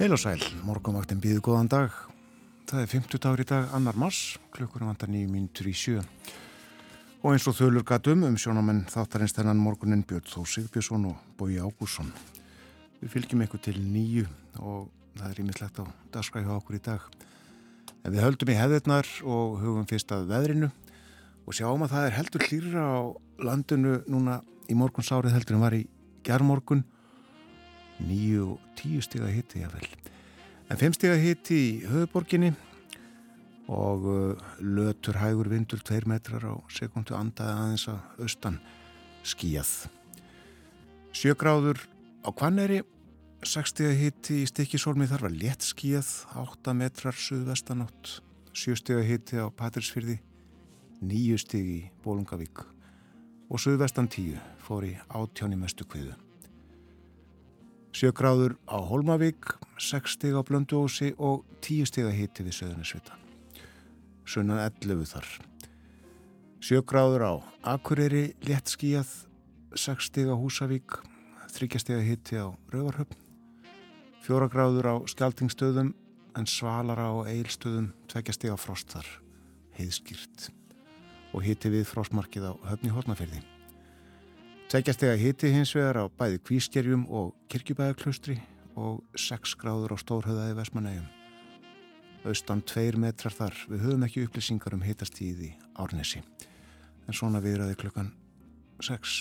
Heil og sæl, morgunvaktin býðu góðan dag. Það er 50 dagur í dag, annar mars, klukkur í sjö. Og eins og þölur gatum um sjónamenn þáttarins þennan morgunin Björn Þó Sigbjörnsson og Bói Ágússon. Við fylgjum eitthvað til nýju og það er ímislegt á daskæði á okkur í dag. En við höldum í hefðirnar og hugum fyrst að veðrinu og sjáum að það er heldur hlýra á landinu núna í morgunsárið heldur en var í gerðmorgun nýju og tíu stiga hitti jáfnvel. En fimm stiga hitti í höfuborginni og uh, lötur hægur vindur tveir metrar á sekundu andaði aðeins að austan skíjað. Sjögráður á Kvanneri, 6 stiga hitti í stikkisólmi þar var létt skíjað, 8 metrar suðvestanátt, 7 stiga hitti á Patrísfyrði, 9 stigi í Bólungavík og suðvestan 10 fór í átjóni mestu kviðu. Sjögráður á Holmavík, 6 stig á Blönduósi og 10 stig að hiti við Söðunarsvita. Sunnan 11 þar. Sjögráður á Akureyri, létt skíjað, 6 stig á Húsavík, 3 stig að hiti á Rauvarhöfn. 4 gráður á Skjaldingstöðum en svalara á Eilstöðum, 2 stig á Frost þar, heiðskýrt. Og hiti við Frostmarkið á Höfni Hortnaferði. Tveikjastega hiti hins vegar á bæði kvískerjum og kirkjubæðaklustri og 6 gráður á stórhauðaði Vesmanægum. Austan 2 metrar þar. Við höfum ekki upplýsingar um hitastíði árnesi. En svona viðraði klukkan 6.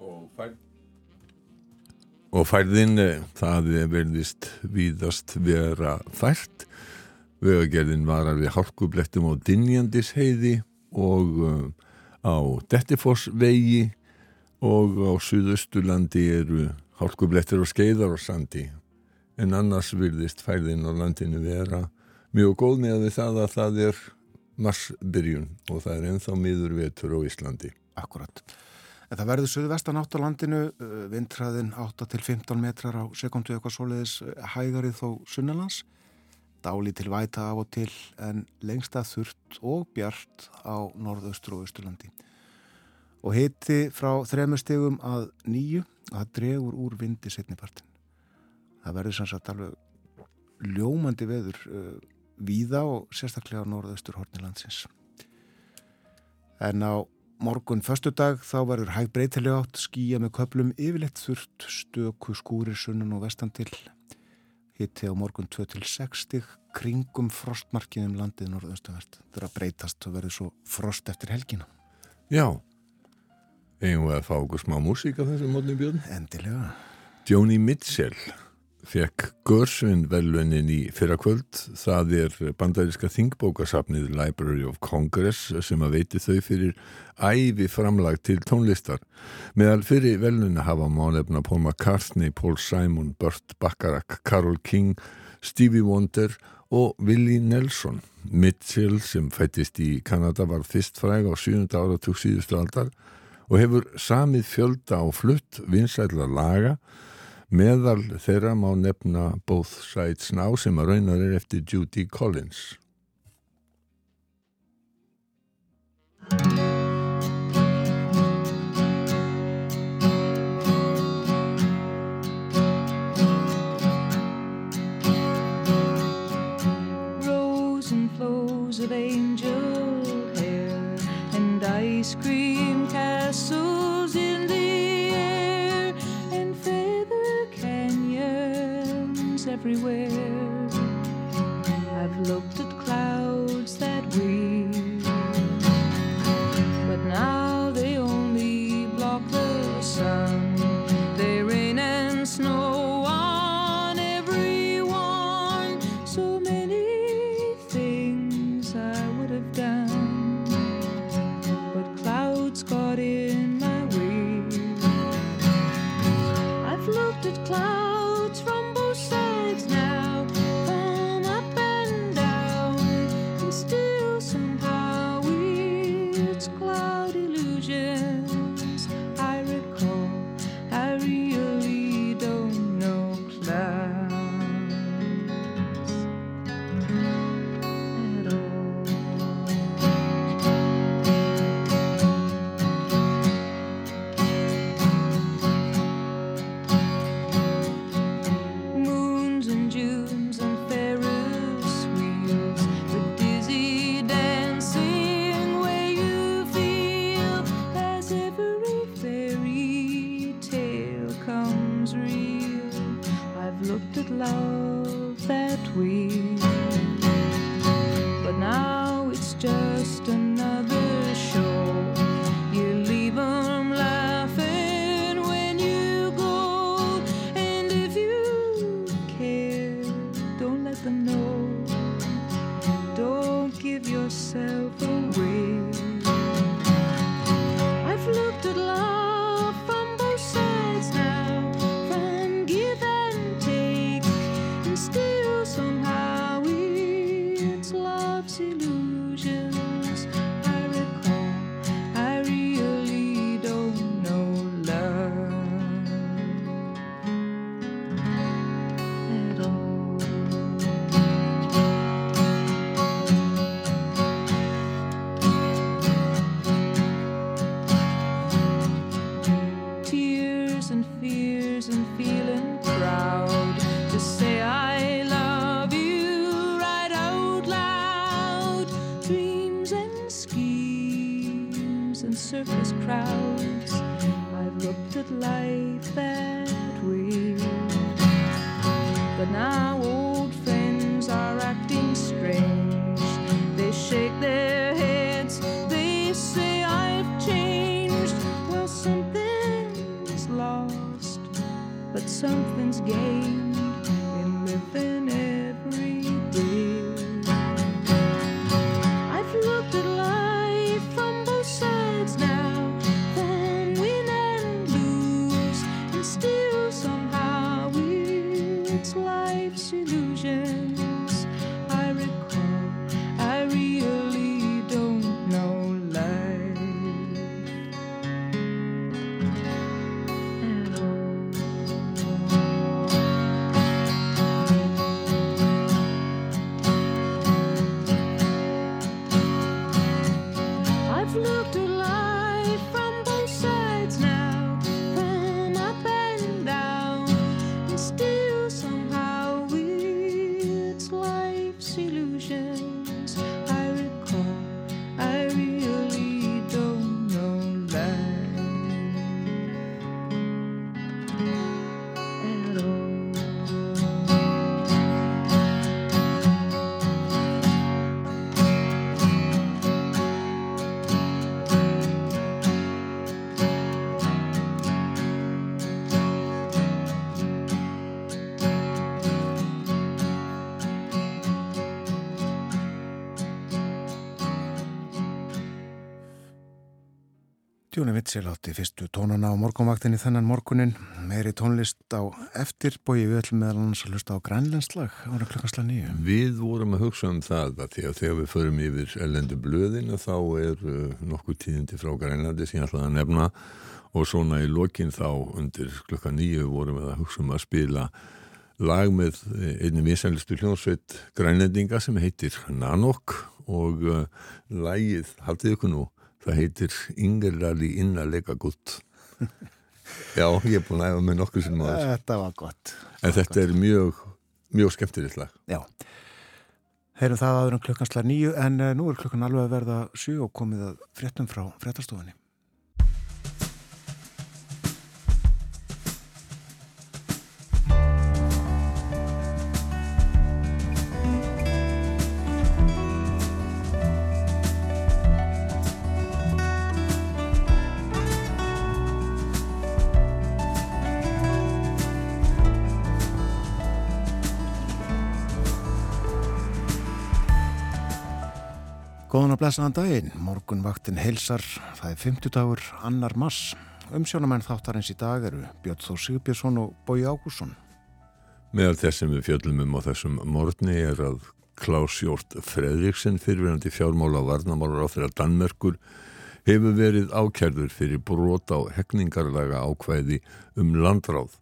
Og, fær... og færðin, eh, það verðist víðast vera fært. Vegagerðin var alveg hálkublettum á Dinjandis heiði og uh, á Dettifossvegi og á Suðausturlandi eru hálkublettir og skeiðar og sandi en annars virðist færðin á landinu vera mjög góð með það að það er marsbyrjun og það er enþá miður vetur á Íslandi. Akkurat. En það verður suðvestan átt á landinu, uh, vindræðin 8 til 15 metrar á sekundu eitthvað svoleiðis uh, hægarið þó sunnalands dáli til væta af og til en lengsta þurft og bjart á norðaustur og austurlandi. Og heiti frá þremur stegum að nýju að það dregur úr vindi setnipartin. Það verður sannsagt alveg ljómandi veður uh, víða og sérstaklega á norðaustur hornilandsins. En á morgun förstu dag þá verður hæg breytilega átt skýja með köplum yfirleitt þurft stöku skúrir sunnun og vestan til hitti á morgun 2-6 stig kringum frostmarkiðum landið norðaustuvert. Það er að breytast og verður svo frost eftir helgina. Já, eigum við að fá okkur smá músík af þessum mótni björn? Endilega. Joni Mitchell fekk Görsvin velunin í fyrra kvöld. Það er bandaríska þingbókasafnið Library of Congress sem að veiti þau fyrir æfi framlag til tónlistar. Meðal fyrir velunina hafa málefna Paul McCartney, Paul Simon, Burt Bacharach, Carole King, Stevie Wonder og Willie Nelson. Mitchell sem fættist í Kanada var fyrst fræg á 7. áratug síðustu aldar og hefur samið fjölda á flutt vinsætla laga Meðal þeirra má nefna Both Sides Now sem að raunar er eftir Judy Collins. Rose and flows of angel hair and ice cream everywhere. Tjóni Vitsel átti fyrstu tónana á morgunvaktinni þennan morgunin, meiri tónlist á eftir, bói við ætlum meðal annars að hlusta á grænlenslag ára klokkansla nýju. Við vorum að hugsa um það að að þegar við förum yfir ellendu blöðina þá er uh, nokkuð tíðindi frá Grænlandi sem ég ætlaði að nefna. Og svona í lokin þá undir klukka nýju vorum við að hugsa um að spila lag með eh, einni vinsælistu hljónsveit grænlendinga sem heitir Nanok. Og uh, lagið, haldið ykkur nú, það heitir Ingerlali innarleika gutt. Já, ég er búin að æfa með nokkuð sem maður. Þetta var gott. En þetta er mjög, mjög skemmtilegt lag. Já. Heyrum það aður um klukkansla nýju en uh, nú er klukkan alveg að verða sjö og komið að fréttum frá fréttastofunni. Góðan að blessaðan daginn, morgun vaktin heilsar, það er 50 dagur, annar mass. Umsjónamenn þáttarins í dag eru Björn Þór Sigbjörnsson og Bói Ágússon. Meðal þess sem við fjöllum um á þessum morgni er að Klaus Jórt Fredriksen, fyrirverandi fjármála og varnamálar á þeirra Danmerkur, hefur verið ákærður fyrir brot á hegningarlaga ákvæði um landráð.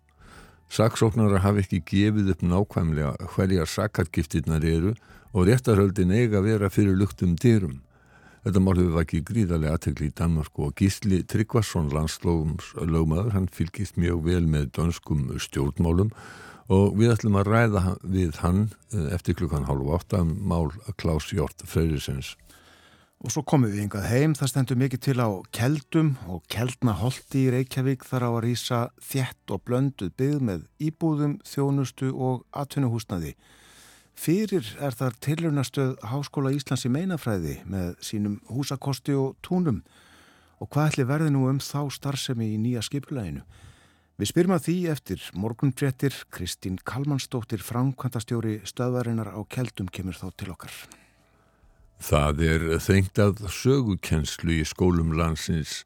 Saksóknara hafi ekki gefið upp nákvæmlega hverjar sakargiftirnar eru og réttarhöldin eiga að vera fyrir luktum dyrum. Þetta mál hefur vakið gríðarlega aðtegli í Danmark og Gísli Tryggvason landslógmaður, hann fylgist mjög vel með dönskum stjórnmálum og við ætlum að ræða við hann eh, eftir klukkan hálf átta um mál Klaus Hjort Freyrisens. Og svo komum við yngað heim, það stendur mikið til á keldum og keldna holti í Reykjavík þar á að rýsa þjett og blönduð byggð með íbúðum, þjónustu og atvinnuhúsnaði. Fyrir er þar tilrunastöð Háskóla Íslands í meinafræði með sínum húsakosti og túnum og hvað ætli verði nú um þá starfsemi í nýja skipulæginu? Við spyrum að því eftir morgunfréttir Kristín Kalmansdóttir framkvæmtastjóri stöðvarinnar á keldum kemur þá til okkar. Það er þengt að sögukenslu í skólum landsins.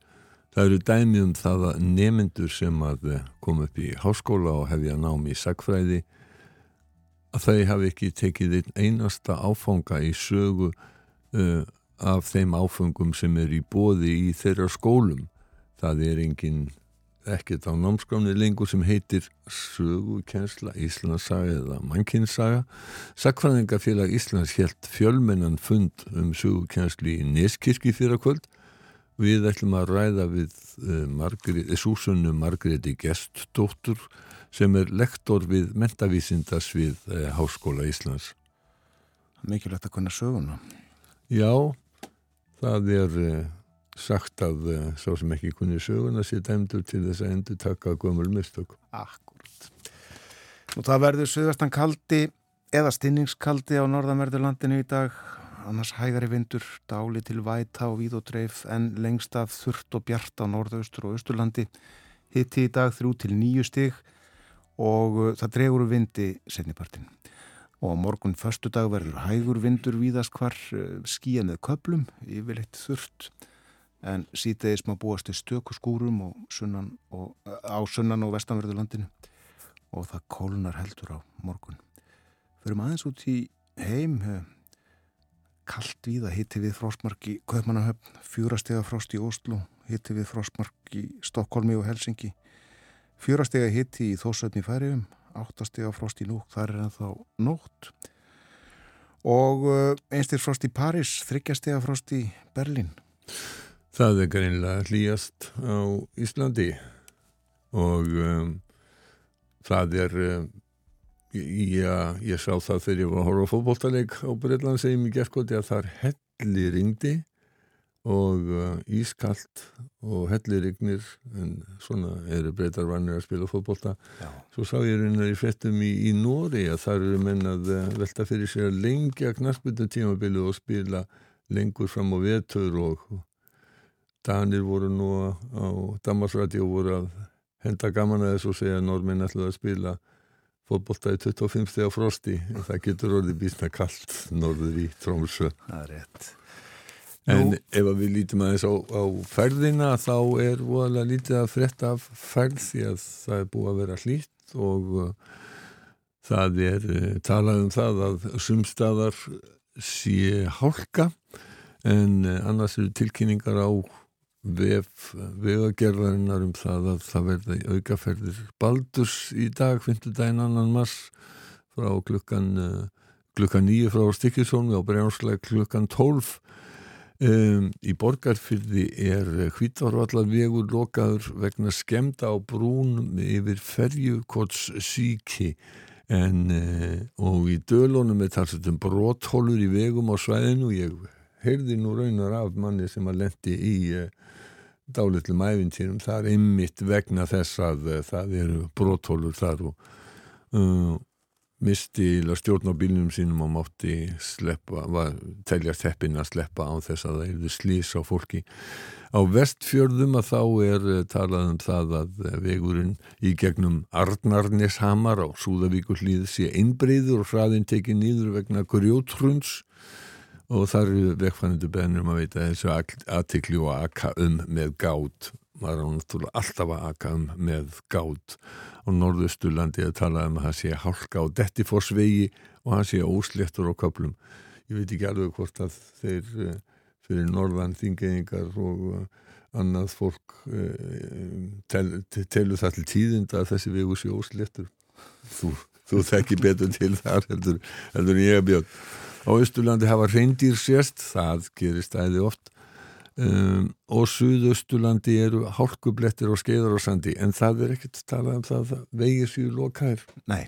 Það eru dæmi um það að nemyndur sem að koma upp í háskóla og hefja námi í sagfræði að þau hafi ekki tekið einn einasta áfanga í sögu uh, af þeim áfengum sem er í bóði í þeirra skólum. Það er engin ekkert á námskráni lengur sem heitir sögukensla Íslandsaga eða mannkinsaga. Sakfræðingafélag Íslands helt fjölmennan fund um sögukenslu í Neskirkji fyrir kvöld. Við ætlum að ræða við uh, Margrét, Súsunnu Margréti Gestdóttur sem er lektor við mentavísindas við uh, Háskóla Íslands. Mikilvægt að kunna söguna. Já, það er uh, sagt að uh, sá sem ekki kunni söguna sé dæmdur til þess að endur taka gömul mistök. Akkurat. Og það verður söðvestan kaldi eða stinningskaldi á norðanverðurlandinu í dag. Annars hægari vindur, dáli til væta og víð og dreif en lengst af þurft og bjart á norðaustur og austurlandi. Hitti í dag þrjú til nýju stig og uh, það dregur vindi setnipartin. Og morgun förstu dag verður hægur vindur víðast hvar uh, skíja með köplum, yfirleitt þurft en síðdeis má búast til stöku skúrum og sunnan og, á sunnan og vestanverðurlandinu og það kólunar heldur á morgun. Förum aðeins út í heim, kallt við að hitti við frostmark í Kaupmannahöfn, fjúrastega frost í Oslo, hitti við frostmark í Stokkólmi og Helsingi, fjúrastega hitti í Þósöfni færiðum, áttastega frost í Núk, þar er ennþá nótt. Og einstir frost í Paris, þryggjastega frost í Berlin. Það er greinlega hlýjast á Íslandi. Og um, það er, um, já, ég sá það þegar ég var að horfa fótbolltaleg á Breitland segjum í gerðkvöldi að það er helli ringdi og uh, ískalt og helli rignir en svona eru breytar vannir að spila fótbollta. Svo sá ég raunar í frettum í, í Nóri að það eru menn að uh, velta fyrir sér að lengja knarsbyttu tímabilið og spila lengur fram á vetur og Danir voru nú á Damarsræti og voru að henda gaman að þessu og segja að normin ætlaði að spila fótbolta í 25 stegar frosti en það getur orðið býstna kallt norður í Trómsö Það er rétt. En Nú- ef við lítum aðeins á, á ferðina þá er voðalega lítið að frétta af ferð því að það er búið að vera hlýtt og uh, það er uh, talað um það að sumstaðar sé hálka. En uh, annars eru tilkynningar á vef vegagerðarinnar um það að það verði aukaferðir. Baldurs í dag, 5. daginn annan mars frá klukkan uh, klukkan 9 frá Stykkisónu og brjánslega klukkan 12 um, í borgarfyrði er hvítárvallar vegur lokaður vegna skemda á brún yfir ferjukots síki en uh, og í dölunum er talsett um brothólur í vegum á svæðinu. Ég heyrði nú raunar af manni sem að lendi í uh, dálitlum æfintýrum þar einmitt vegna þess að uh, það eru brothólur þar og uh, misti stjórn á bílnum sínum og mátti sleppa, var, telja teppin að sleppa á þess að það eru slís á fólki. Á vestfjörðum að þá er eh, talað um það að eh, vegurinn í gegnum Arnarneshamar á Súðavíkullíð sé einbreyður og hraðin tekið nýður vegna grjóthrunds og þar eru vegfænendur beðnir um að veita þessu aðtikli og aka um með gát maður er náttúrulega alltaf að aka um með gát. Á norðusturlandi að tala um að það sé hálka á Dettifossvegi og hann sé ósléttur á köplum ég veit ekki alveg hvort að þeir uh, fyrir norðan þingeyingar og uh, annað fólk tel, te- telur það til tíðinda að þessi vegur sé ósléttur? Þú, þú þekki betur til þar heldur, heldur ég björn. Á Östurlandi hafa reyndir sérst það gerist æði oft um, og Suðausturlandi eru hálkublettir og skeiðar og sandi en það er ekkert talað um það að vegir séu lokaðir. Nei,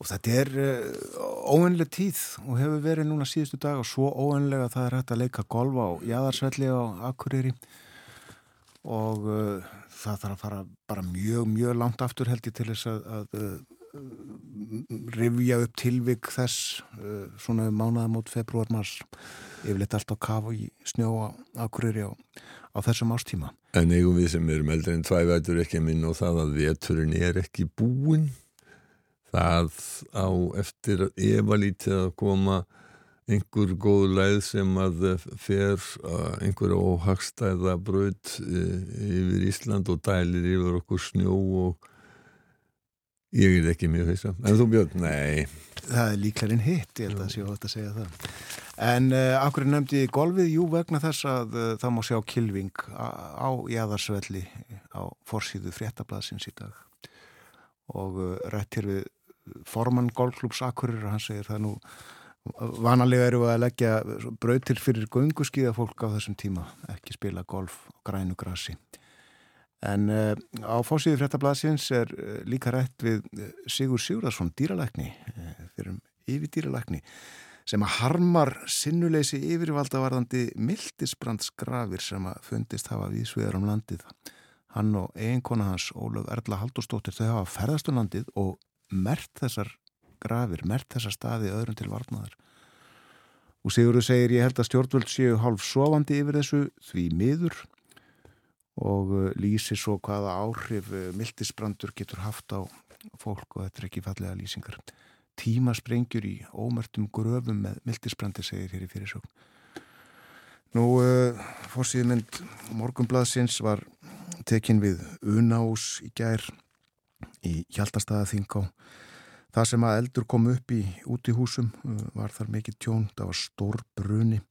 og þetta er uh, óvenlega tíð og hefur verið núna síðustu dag og svo óvenlega að það er hægt að leika golf á Jaðarsvelli á Akureyri og uh, það þarf að fara bara mjög, mjög langt aftur held ég til þess að, að uh, rifja upp tilvik þess uh, svona mánaðamót februar-mars yfirleitt allt á kaf og í snjó á Akureyri á, á þessum ástíma En eigum við sem erum eldri en tvævætur ekki að minna á það að veturinn er ekki búinn. Það á eftir efalítið að koma einhver góð leið sem að fer uh, einhver óhagstæða braut uh, yfir Ísland og dælir yfir okkur snjó og ég er ekki mjög þess En þú Björn, nei, Það er líklarinn hitt, ég held að sé hótt að segja það. En uh, akkur nefndi ég golfið, jú vegna þess að uh, það má sjá kilving á, Jæðarsvelli á forsýðu fréttablaðsins í dag. Og uh, rétt hér við formann golfklúps Akkurir, hann segir það nú vanalega eru að leggja brautir fyrir gönguskíða fólk á þessum tíma, ekki spila golf á grænu grasi. En uh, á fórsíðu fréttablasins er uh, líka rætt við uh, Sigur Sigurðarsson, dýralækni, uh, fyrir um yfir dýralækni, sem að harmar sinnuleysi yfirvaldavarðandi mildisbrandsgrafir sem að fundist hafa vísviðar um landið. Hann og eiginkona hans, Ólöf Erla Haldurstóttir, þau hafa ferðast um landið og mert þessar grafir, mert þessar staði öðrum til varnaðar. Og Sigurður segir, ég held að stjórnvöld séu hálf sofandi yfir þessu því miður og uh, lýsir svo hvaða áhrif uh, mildisbrandur getur haft á fólk og þetta er ekki fallega lýsingar. Tímasprengjur í ómertum gröfum með mildisbrandi segir hér í fyrirsögn. Nú, uh, fórsýðmynd Morgunblaðsins var tekin við Unás í gær í Hjaltastaða Þingá. Það sem að eldur kom upp í út í húsum uh, var þar mikið tjón, það var stór bruni.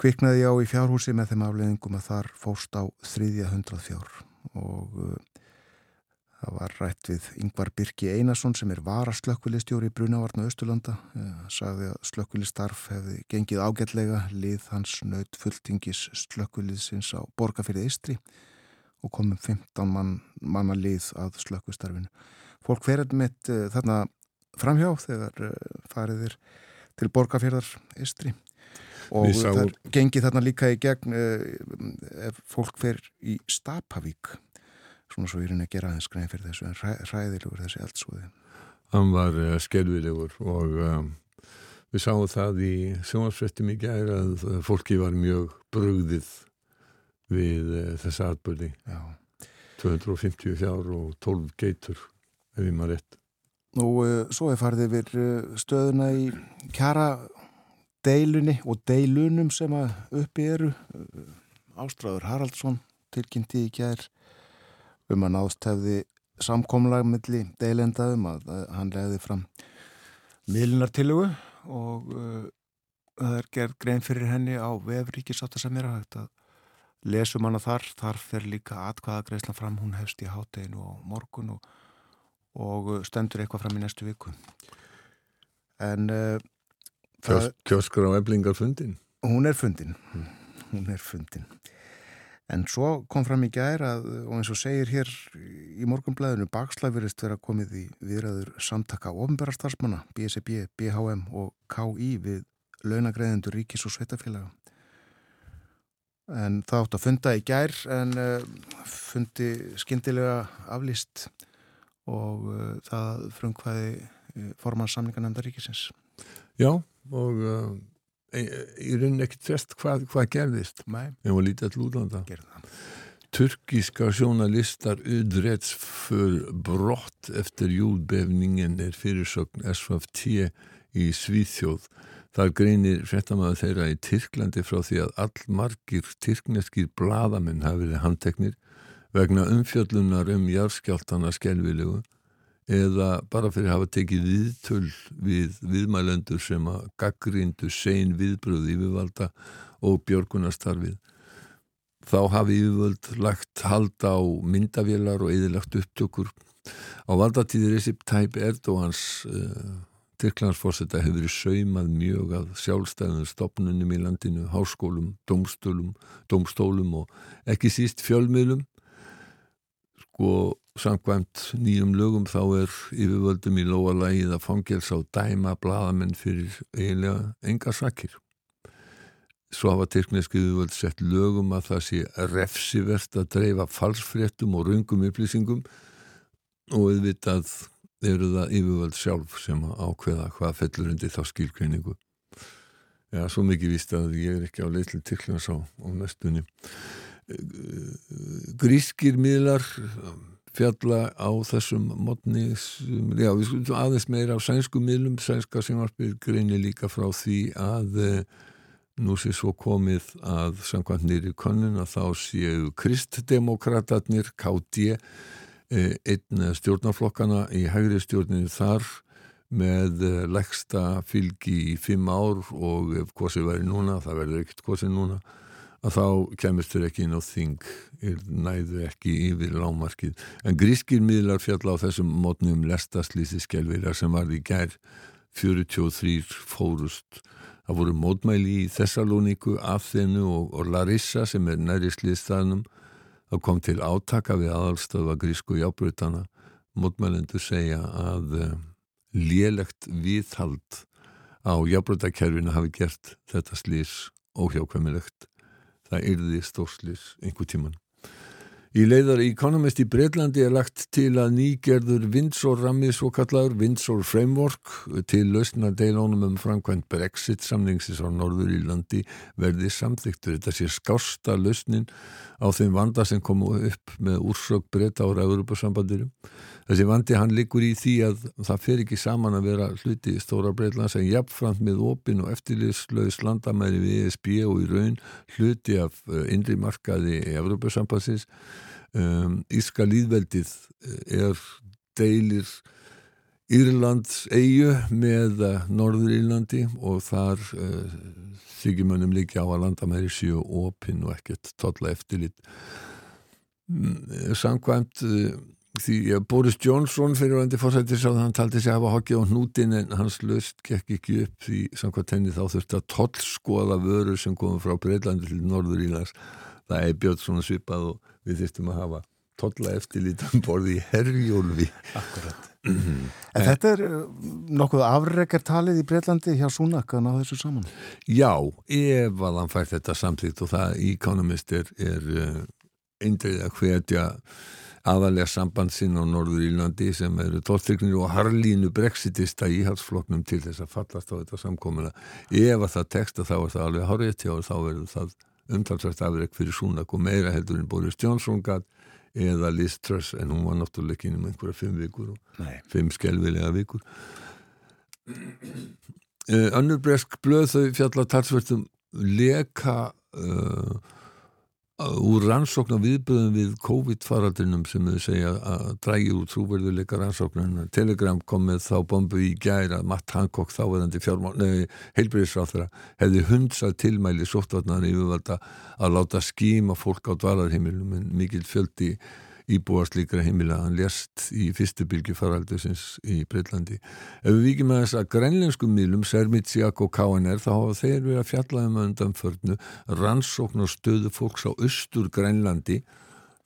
Kviknaði á í fjárhúsi með þeim afleðingum að þar fóst á þriðja hundrað fjár og uh, það var rætt við Yngvar Birki Einarsson sem er varaslökkvilistjóri í Brunavarnu Östurlanda. Uh, sagði að slökkvilistarf hefði gengið ágætlega, lið hans nöyt fulltingis slökkviliðsins á Borgafyrði Eistri og komum 15 mann, manna lið að slökkvistarfinu. Fólk ferðið mitt uh, þarna framhjá þegar fariðir til Borgafyrðar Eistri og Við það er gengið þarna líka í gegn uh, ef fólk fer í Stapavík svona svo er henni að gera aðeins grein fyrir þessu en hræ, hræðilegur þessi eldsúði hann var uh, skelvilegur og um, við sáum það í sjónvarsfrettum í gær að fólki var mjög brugðið við uh, þessa atbyrði. Já. 250 fjár og 12 geitur, ef ég maður rétt. Nú, uh, svo er yfir uh, stöðuna í kjara deilunni og deilunum sem að uppi eru uh, Ástráður Haraldsson tilkynnti í gær um að náðst hefði samkomlag milli deilenda um að, að hann legði fram miðlunartillugu og uh, það er gerð grein fyrir henni á vefríkisáta sem er að hægt að lesum hana þar, þar fer líka atkvaða greiðslan fram, hún hefst í hátteginu og morgun og, og uh, stendur eitthvað fram í næstu viku. En uh, kjóskar á eblingar fundin. hún er fundin hún er fundin en svo kom fram í gær að og eins og segir hér í morgunblæðinu bakslæfurist vera komið í viðræður samtaka ofnbæra starfsmanna BSB, BHM og KI við launagreðendur ríkis og sveitafélaga en það átt að funda í gær en uh, fundi skyndilega aflýst og uh, það frumkvæði formann samningarnefnda ríkisins. Já, og uh, í, í rauninni ekkert trest hvað, hvað gerðist. Ég var lítið til útlanda. Turkiska sjónalistar udræts för brott eftir júlbefningen er fyrirsögn SFT í Svíþjóð. Þar greinir fréttamaður þeirra í Tyrklandi frá því að allmargir tyrkneskir bladamenn hafi verið handteknir vegna umfjöllunar um jarðskjáltana skelvilegu eða bara fyrir að hafa tekið viðtöl við viðmælendur sem að gaggrindu sein viðbröð yfirvalda og björgunastarfið þá hafi yfirvöld lagt halda á myndavélar og eðilagt upptökur á valdatíði Recep Tayyip Erdogans uh, Tyrklandsforsetta hefur verið saumað mjög að sjálfstæðum stopnunum í landinu, háskólum, domstólum, domstólum og ekki síst fjölmiðlum. Sko, samkvæmt nýjum lögum þá er yfirvöldum í lóa lagið að fangels á dæma bladamenn fyrir eiginlega enga sakir. Svo hafa tyrkneski yfirvöld sett lögum að það sé refsivert að dreifa falsfréttum og raungum upplýsingum og auðvitað eru það yfirvöld sjálf sem ákveða hvað fellur undir þá skilkreiningu. Já, svo mikið víst að ég er ekki á leið til Tyrklands á, á næstunni. Grískir miðlar fjalla á þessum modni, já, við skulum aðeins meira á sænsku miðlum, sænska sem var spyrir greini líka frá því að nú sé svo komið að samkvæmt nýri konun að þá séu kristdemokratatnir, KD, einn stjórnarflokkana í hægri stjórninu þar með leggsta fylgi í fimm ár og ef hvort væri núna, það verður ekkert hvort núna, að þá kemist þér ekki inn á þing, næðu ekki yfir lámarkið. En grískir miðlar fjalla á þessum mótnum lestaslýsi skelvirar sem var í gær 43 fórust. Það voru mótmæli í Thessalóniku, Athenu og, og Larissa sem er næri sliðstæðnum Það kom til átaka við aðalstöða grísku jábrutana. Mótmælendur segja að uh, lélegt viðhald á jábrutakerfinu hafi gert þetta slís óhjákvæmilegt. Það yrði stórslís einhver tíman. Í leiðar Economist í Breitlandi er lagt til að nýgerður Windsor rammið svo kallaður Windsor Framework til lausna deilónum um framkvæmt Brexit samningsis á Norður Írlandi verði samþyktur. Þetta sé skásta lausnin á þeim vanda sem komu upp með úrsök breyta ára Európa-sambandirum. Þessi vandi hann liggur í því að það fer ekki saman að vera hluti í stóra Breitland sem jafnframt með opin og eftirlislaus landamæri við ESB og í raun hluti af innri markaði Európa-sambansins. Um, Íska líðveldið er deilir Írlands eigu með Norður Írlandi og þar uh, þykir mönnum líka á að landamæri séu opin og ekkert totla eftirlit. Samkvæmt uh, því að Boris Johnson fyrirvændi fórsættis að hann taldi sig að hafa hokkið á hnútin en hans löst gekk ekki upp því samkvæmt henni þá þurfti að tollskoða vörur sem komum frá Breitlandi til Norður Írlands það er björn svona svipað og við þurftum að hafa tolla eftirlítan borði í herjólfi. Akkurat. En þetta er uh, nokkuð afreikar talið í Breitlandi hjá Súnak að ná þessu saman? Já, ef að hann fær þetta samþýtt og það Economist er, er uh, eindrið að hvetja aðalega samband sinn á Norður Írlandi sem eru tólþrygnir og harlínu brexitista íhalsfloknum til þess að fallast á þetta samkomuna. Ef að það teksta þá er það alveg hárétt hjá og þá verður það umtalsvægt afreg fyrir Súnak og meira heldur en Boris Johnson gatt eða Liz Truss en hún var náttúrulega ekki um einhverja fimm vikur og Nei. fimm skelvilega vikur. Uh, önnur bresk blöð þau fjalla talsvertum leka uh, úr rannsókn á viðböðum við COVID-faraldrinum sem þau segja að drægi úr trúverðuleika rannsóknun Telegram kom með þá bombu í gæra Matt Hancock þáverandi heilbreyðsráþra hefði hundsað tilmæli sóttvarnar yfirvalda að láta skíma fólk á dvalarheimilum en mikil fjöldi íbúar slíkra heimila, hann lést í fyrstu bylgi faraldusins í Breitlandi. Ef við vikið með þess að grænlenskum miðlum, Sermitsiak og KNR, þá hafa þeir verið að fjalla um undanförnu rannsókn og stöðu fólks á austur Grænlandi.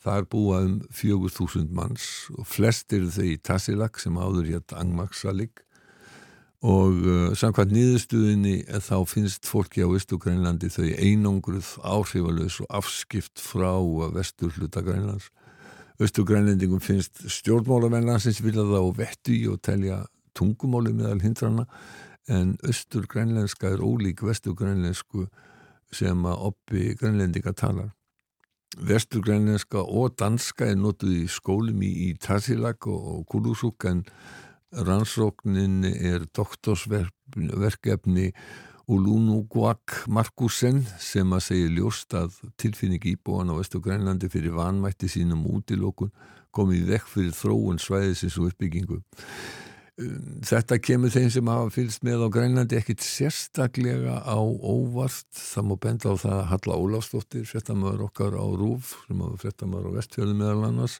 Það er búa um 4000 manns og flest eru þau í Tassilak sem áður hér Angmaksalik og uh, samkvæmt niðurstuðinni þá finnst fólki á Vestu Grænlandi þau einangruð áhrifalös og afskipt frá vestur hluta Grænlands Östugrænlendingum finnst stjórnmálavenlansins vilja það og vettu í og telja tungumáli meðal hindrana en östurgrænlenska er ólík vestugrænlensku sem að oppi grænlendinga talar. Vesturgrænlenska og danska er notuð í skólum í, í Tassilak og, og Kulusuk en rannsóknin er doktorsverkefni og Lunuguak Markusen sem að segja ljóst að tilfinning íbúan á Vestu Grænlandi fyrir vanmætti sínum útilokun komið vekk fyrir þróun svæðisins og uppbyggingu. Um, Þetta kemur þeim sem hafa fylgst með á Grænlandi ekkit sérstaklega á óvart. Það má benda á það að Halla Ólafsdóttir, fréttamaður okkar á Rúf, sem hafa fréttamaður á Vestfjörðum meðal annars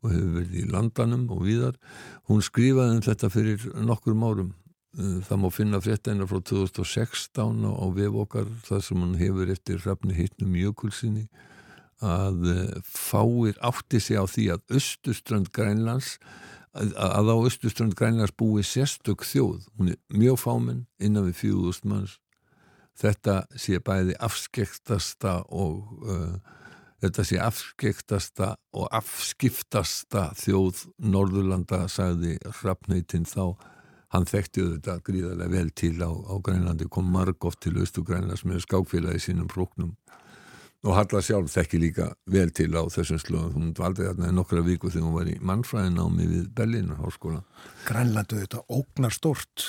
og hefur verið í landanum og víðar. Hún skrifaði um þetta fyrir nokkur árum. Uh, Það má finna fréttaina frá 2016 á, vef okkar þar sem hún hefur eftir hrafni hittnum jökulsinni að uh, fáir átti sig á því að Östuströnd Grænlands að, að á Östuströnd Grænlands búi sérstök þjóð, hún er mjög fámenn innan við fjögúst manns. Þetta sé bæði afskektasta og uh, þetta sé afskektasta og afskiftasta þjóð Norðurlanda sagði hrafnöytin þá hann þekkti þetta gríðarlega vel til á, á Grænlandi, kom marg oft til Östu Grænlands með skákfélagi sínum próknum og Halla sjálf þekki líka vel til á þessum slöðum hún valdi þarna í nokkra viku þegar hún var í mannfræðinámi við Berlín háskóla Grænlandu þetta ógnar stort.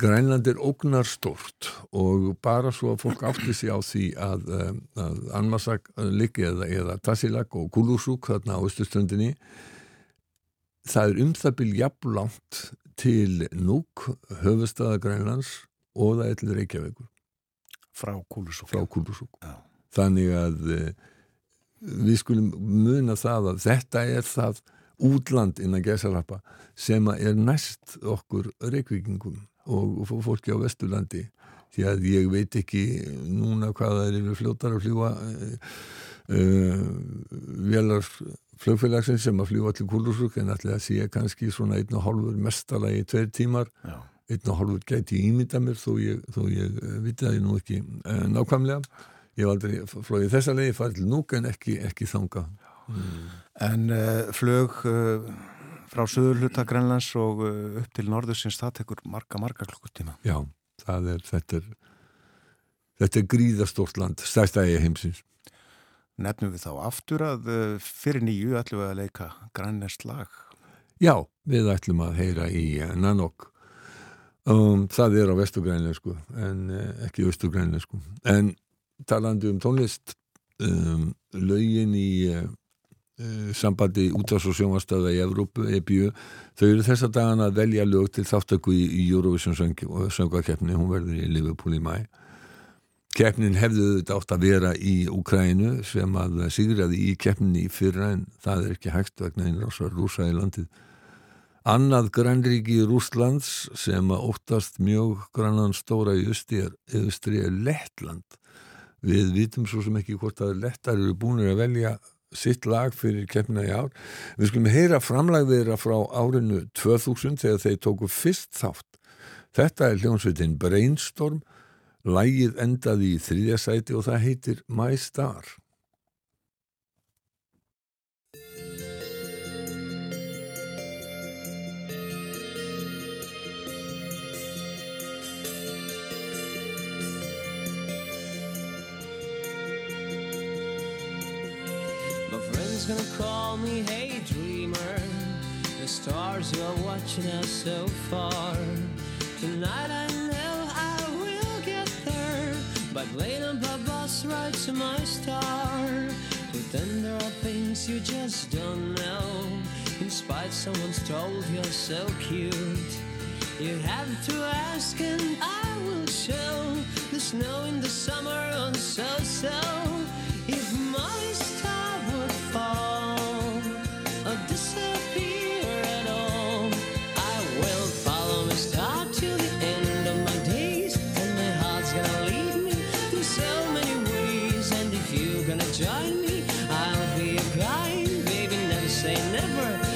Grænland er ógnar stort og bara svo að fólk átti sig á því að, um, að Anmasak liggi eða, eða Tassilak og Kulusuk þarna á Östuströndinni það er um það byrj jafnlangt til Núk, höfustada Grænlands og það er til Reykjavíkur Frá Kúlusúk. frá Kulusuk Já. þannig að uh, við skulum muna það að þetta er það útland innan gæsalappa sem er næst okkur reykvíkingum og, fólki á Vesturlandi því að ég veit ekki núna hvað það eru fljótar að fljúa uh, uh, vélar flugfélagsins sem að fljúa til Kúlusúk en allir að sé kannski svona einn og hálfur mestalagi tveir tímar. Já. einn og hálfur gæti ég ímynda mér þó ég, þó ég eh, viti það ég nú ekki uh, nákvæmlega. Ég hef aldrei flóið þessa leiði farið til núk en ekki, ekki þanga En uh, flög uh, frá söður hluta Grænlands og upp til norðursins, það tekur marga, marga klukkutíma. já, það er þetta er, þetta er gríðastort land stærsta eigi heimsins Nefnum við þá aftur að uh, fyrir nýju ætlum við að leika grænlenskt lag. já, við ætlum að heyra í eh, Nanok. Um, það er á vestugrænlensku en uh, ekki austuggrænlensku en talandi um tónlist um, lögin í uh, sambandi útás og sjónvastöða í Evrópu, EBU þau eru þessa dagana að velja lög til þáttöku í, í Eurovision söng, söngvakeppni. Hún verður í Liverpool í mæ keppnin hefðu þetta átt að vera í Ukrænu sem að sigraði í keppninni í fyrra en það er ekki hægt vegna innrásar rúsa í landið Annað grannríki Rússlands sem að óttast mjög grannan stóra í austri er, Lettland. Við vitum svo sem ekki hvort að Lettar eru búinir að velja sitt lag fyrir keppna í ár. Við skulum heyra framlag þeirra frá árinu 2000 þegar þeir tóku fyrst þátt. Þetta er hljónsveitin Brainstorm, lægið endaði í þriðja sæti og það heitir My Star. My friend's gonna call me hey dreamer The stars are watching us so far Tonight I know I will get By plane and by bus right to my star But then there are things you just don't know. In spite someone's told you're so cute You have to ask and I will show. The snow in the summer on so so Never.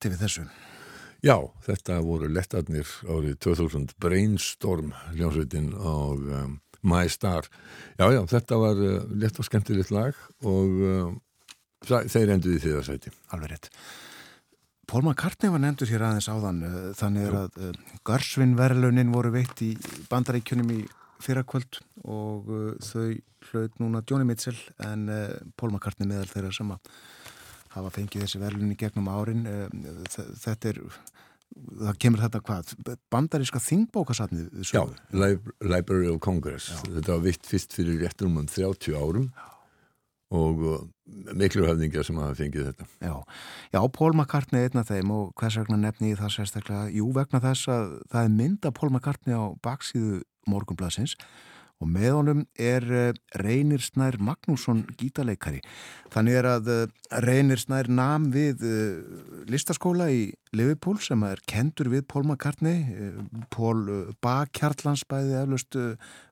Bjarti við þessu. Já, þetta voru lettarnir árið 2000 Brainstorm hljómsveitin og um, My Star. Já, já, þetta var uh, lett og skemmtilegt lag og um, þeir enduði í þriðasæti. Alveg rétt. Paul McCartney var nefndur hér aðeins áðan uh, þannig er að uh, Garsvin verðlunin voru veitt í bandaríkjunum í fyrrakvöld og uh, þau hlaut núna Johnny Mitchell en uh, Paul McCartney meðal þeirra sem að hafa fengið þessi verðlun í gegnum árin þ- þetta er það kemur þetta hvað bandaríska þingbókasatnið Já, Library of Congress. Þetta var vitt fyrst fyrir réttum um 30 árum og uh, miklu höfðingjar sem hafa fengið þetta. Já, já, Paul McCartney er einn af þeim og hvers vegna nefni ég það sérstaklega? Jú, vegna þess að það er mynd af Paul McCartney á baksíðu morgunbladsins og með honum er uh, Reynir Snær Magnússon gítarleikari. Þannig er að uh, Reynir Snær nam við uh, listaskóla í Liverpool sem er kendur við Paul McCartney. Uh, Paul uh, Bakkjarlans bæði eflaust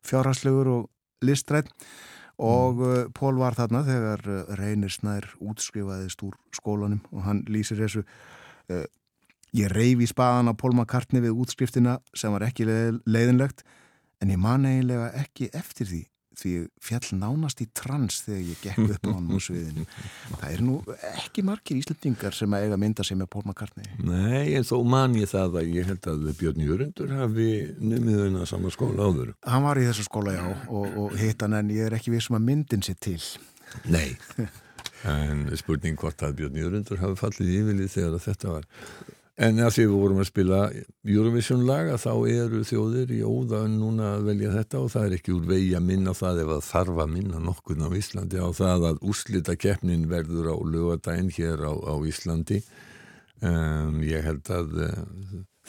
fjárhaslegur og listrætt og uh, Pól var þarna þegar Reynir Snær útskrifaðist úr skólanum og hann lýsir þessu ég reyfi í spaðan á Pól McCartney við útskriftina sem var ekki leið, leiðinlegt en ég man eiginlega ekki eftir því því ég fjall nánast í trans þegar ég gekk upp á hann úr sviðinu það er nú ekki margir íslendingar sem að eiga mynda sig með Pól McCartney Nei, en þó man ég það að ég held að Björn Jörundur hafi numið þeirna saman skóla áður. hann var í þessu skóla já og, og hitt hann en ég er ekki vissum að myndin sér til Nei. En spurning hvort að Björn Jörundur hafi fallið yfirlið þegar að þetta var. En að því við vorum að spila Eurovision laga þá eru þjóðir í óðan núna að velja þetta og það er ekki úr vegi að minna það ef að þarf að minna nokkurn á Íslandi á það að úrslita keppnin verður á lögadaginn hér á, á Íslandi. Um, ég held að uh,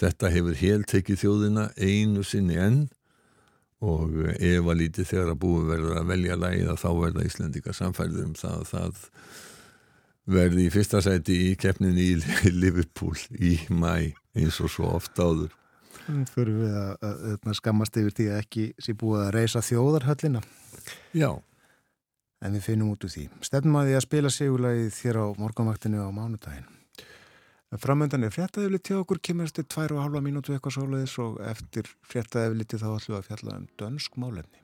þetta hefur helt tekið þjóðina einu sinni enn og ef að lítið þegar að búið verður að velja lagið að þá verða Íslendinga samfælður um það að það verði í fyrsta sæti í keppninni í Liverpool í mæ eins og svo oft áður. fyrir við að, að, að skammast yfir því að ekki sé búið að reysa þjóðarhöllina Já, En við finnum út úr því. Stefnum að því að spila sigurlagið þér á morgunvaktinu á mánudaginn. Framöndan er fréttaðiflit til okkur, kemur eftir tvær og halva mínútu eitthvað svoleiðis og eftir fréttaðifliti þá ætlum við að fjalla um dönsk málefni.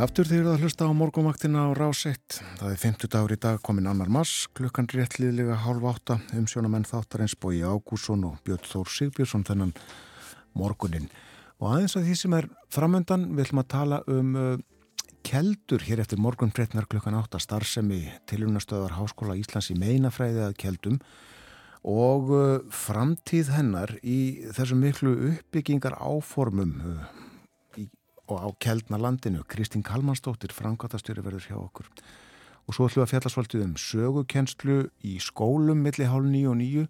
Sæl aftur þegar það hlusta á morgumvaktina á rás 1. Það er 50 dagur í dag komin annar mars, klukkan réttliðlega hálf átta um sjónamenn þáttarins Bói Ágússon og Björn Þór Sigbjörnsson þennan morgunin. Og aðeins að því sem er framöndan við ætlum að tala um uh, keldur hér eftir morgun fréttnar klukkan átta starfsemi tilunastöðar Háskóla Íslands í meinafræði að keldum og uh, framtíð hennar í þessum miklu uppbyggingar áformum uh, og á Keldna landinu. Kristín Kalmansdóttir, frangatastjóri verður hjá okkur. Og svo ætlum við að fjalla svolítið um sögukennslu í skólum milli hálf nýju og nýju,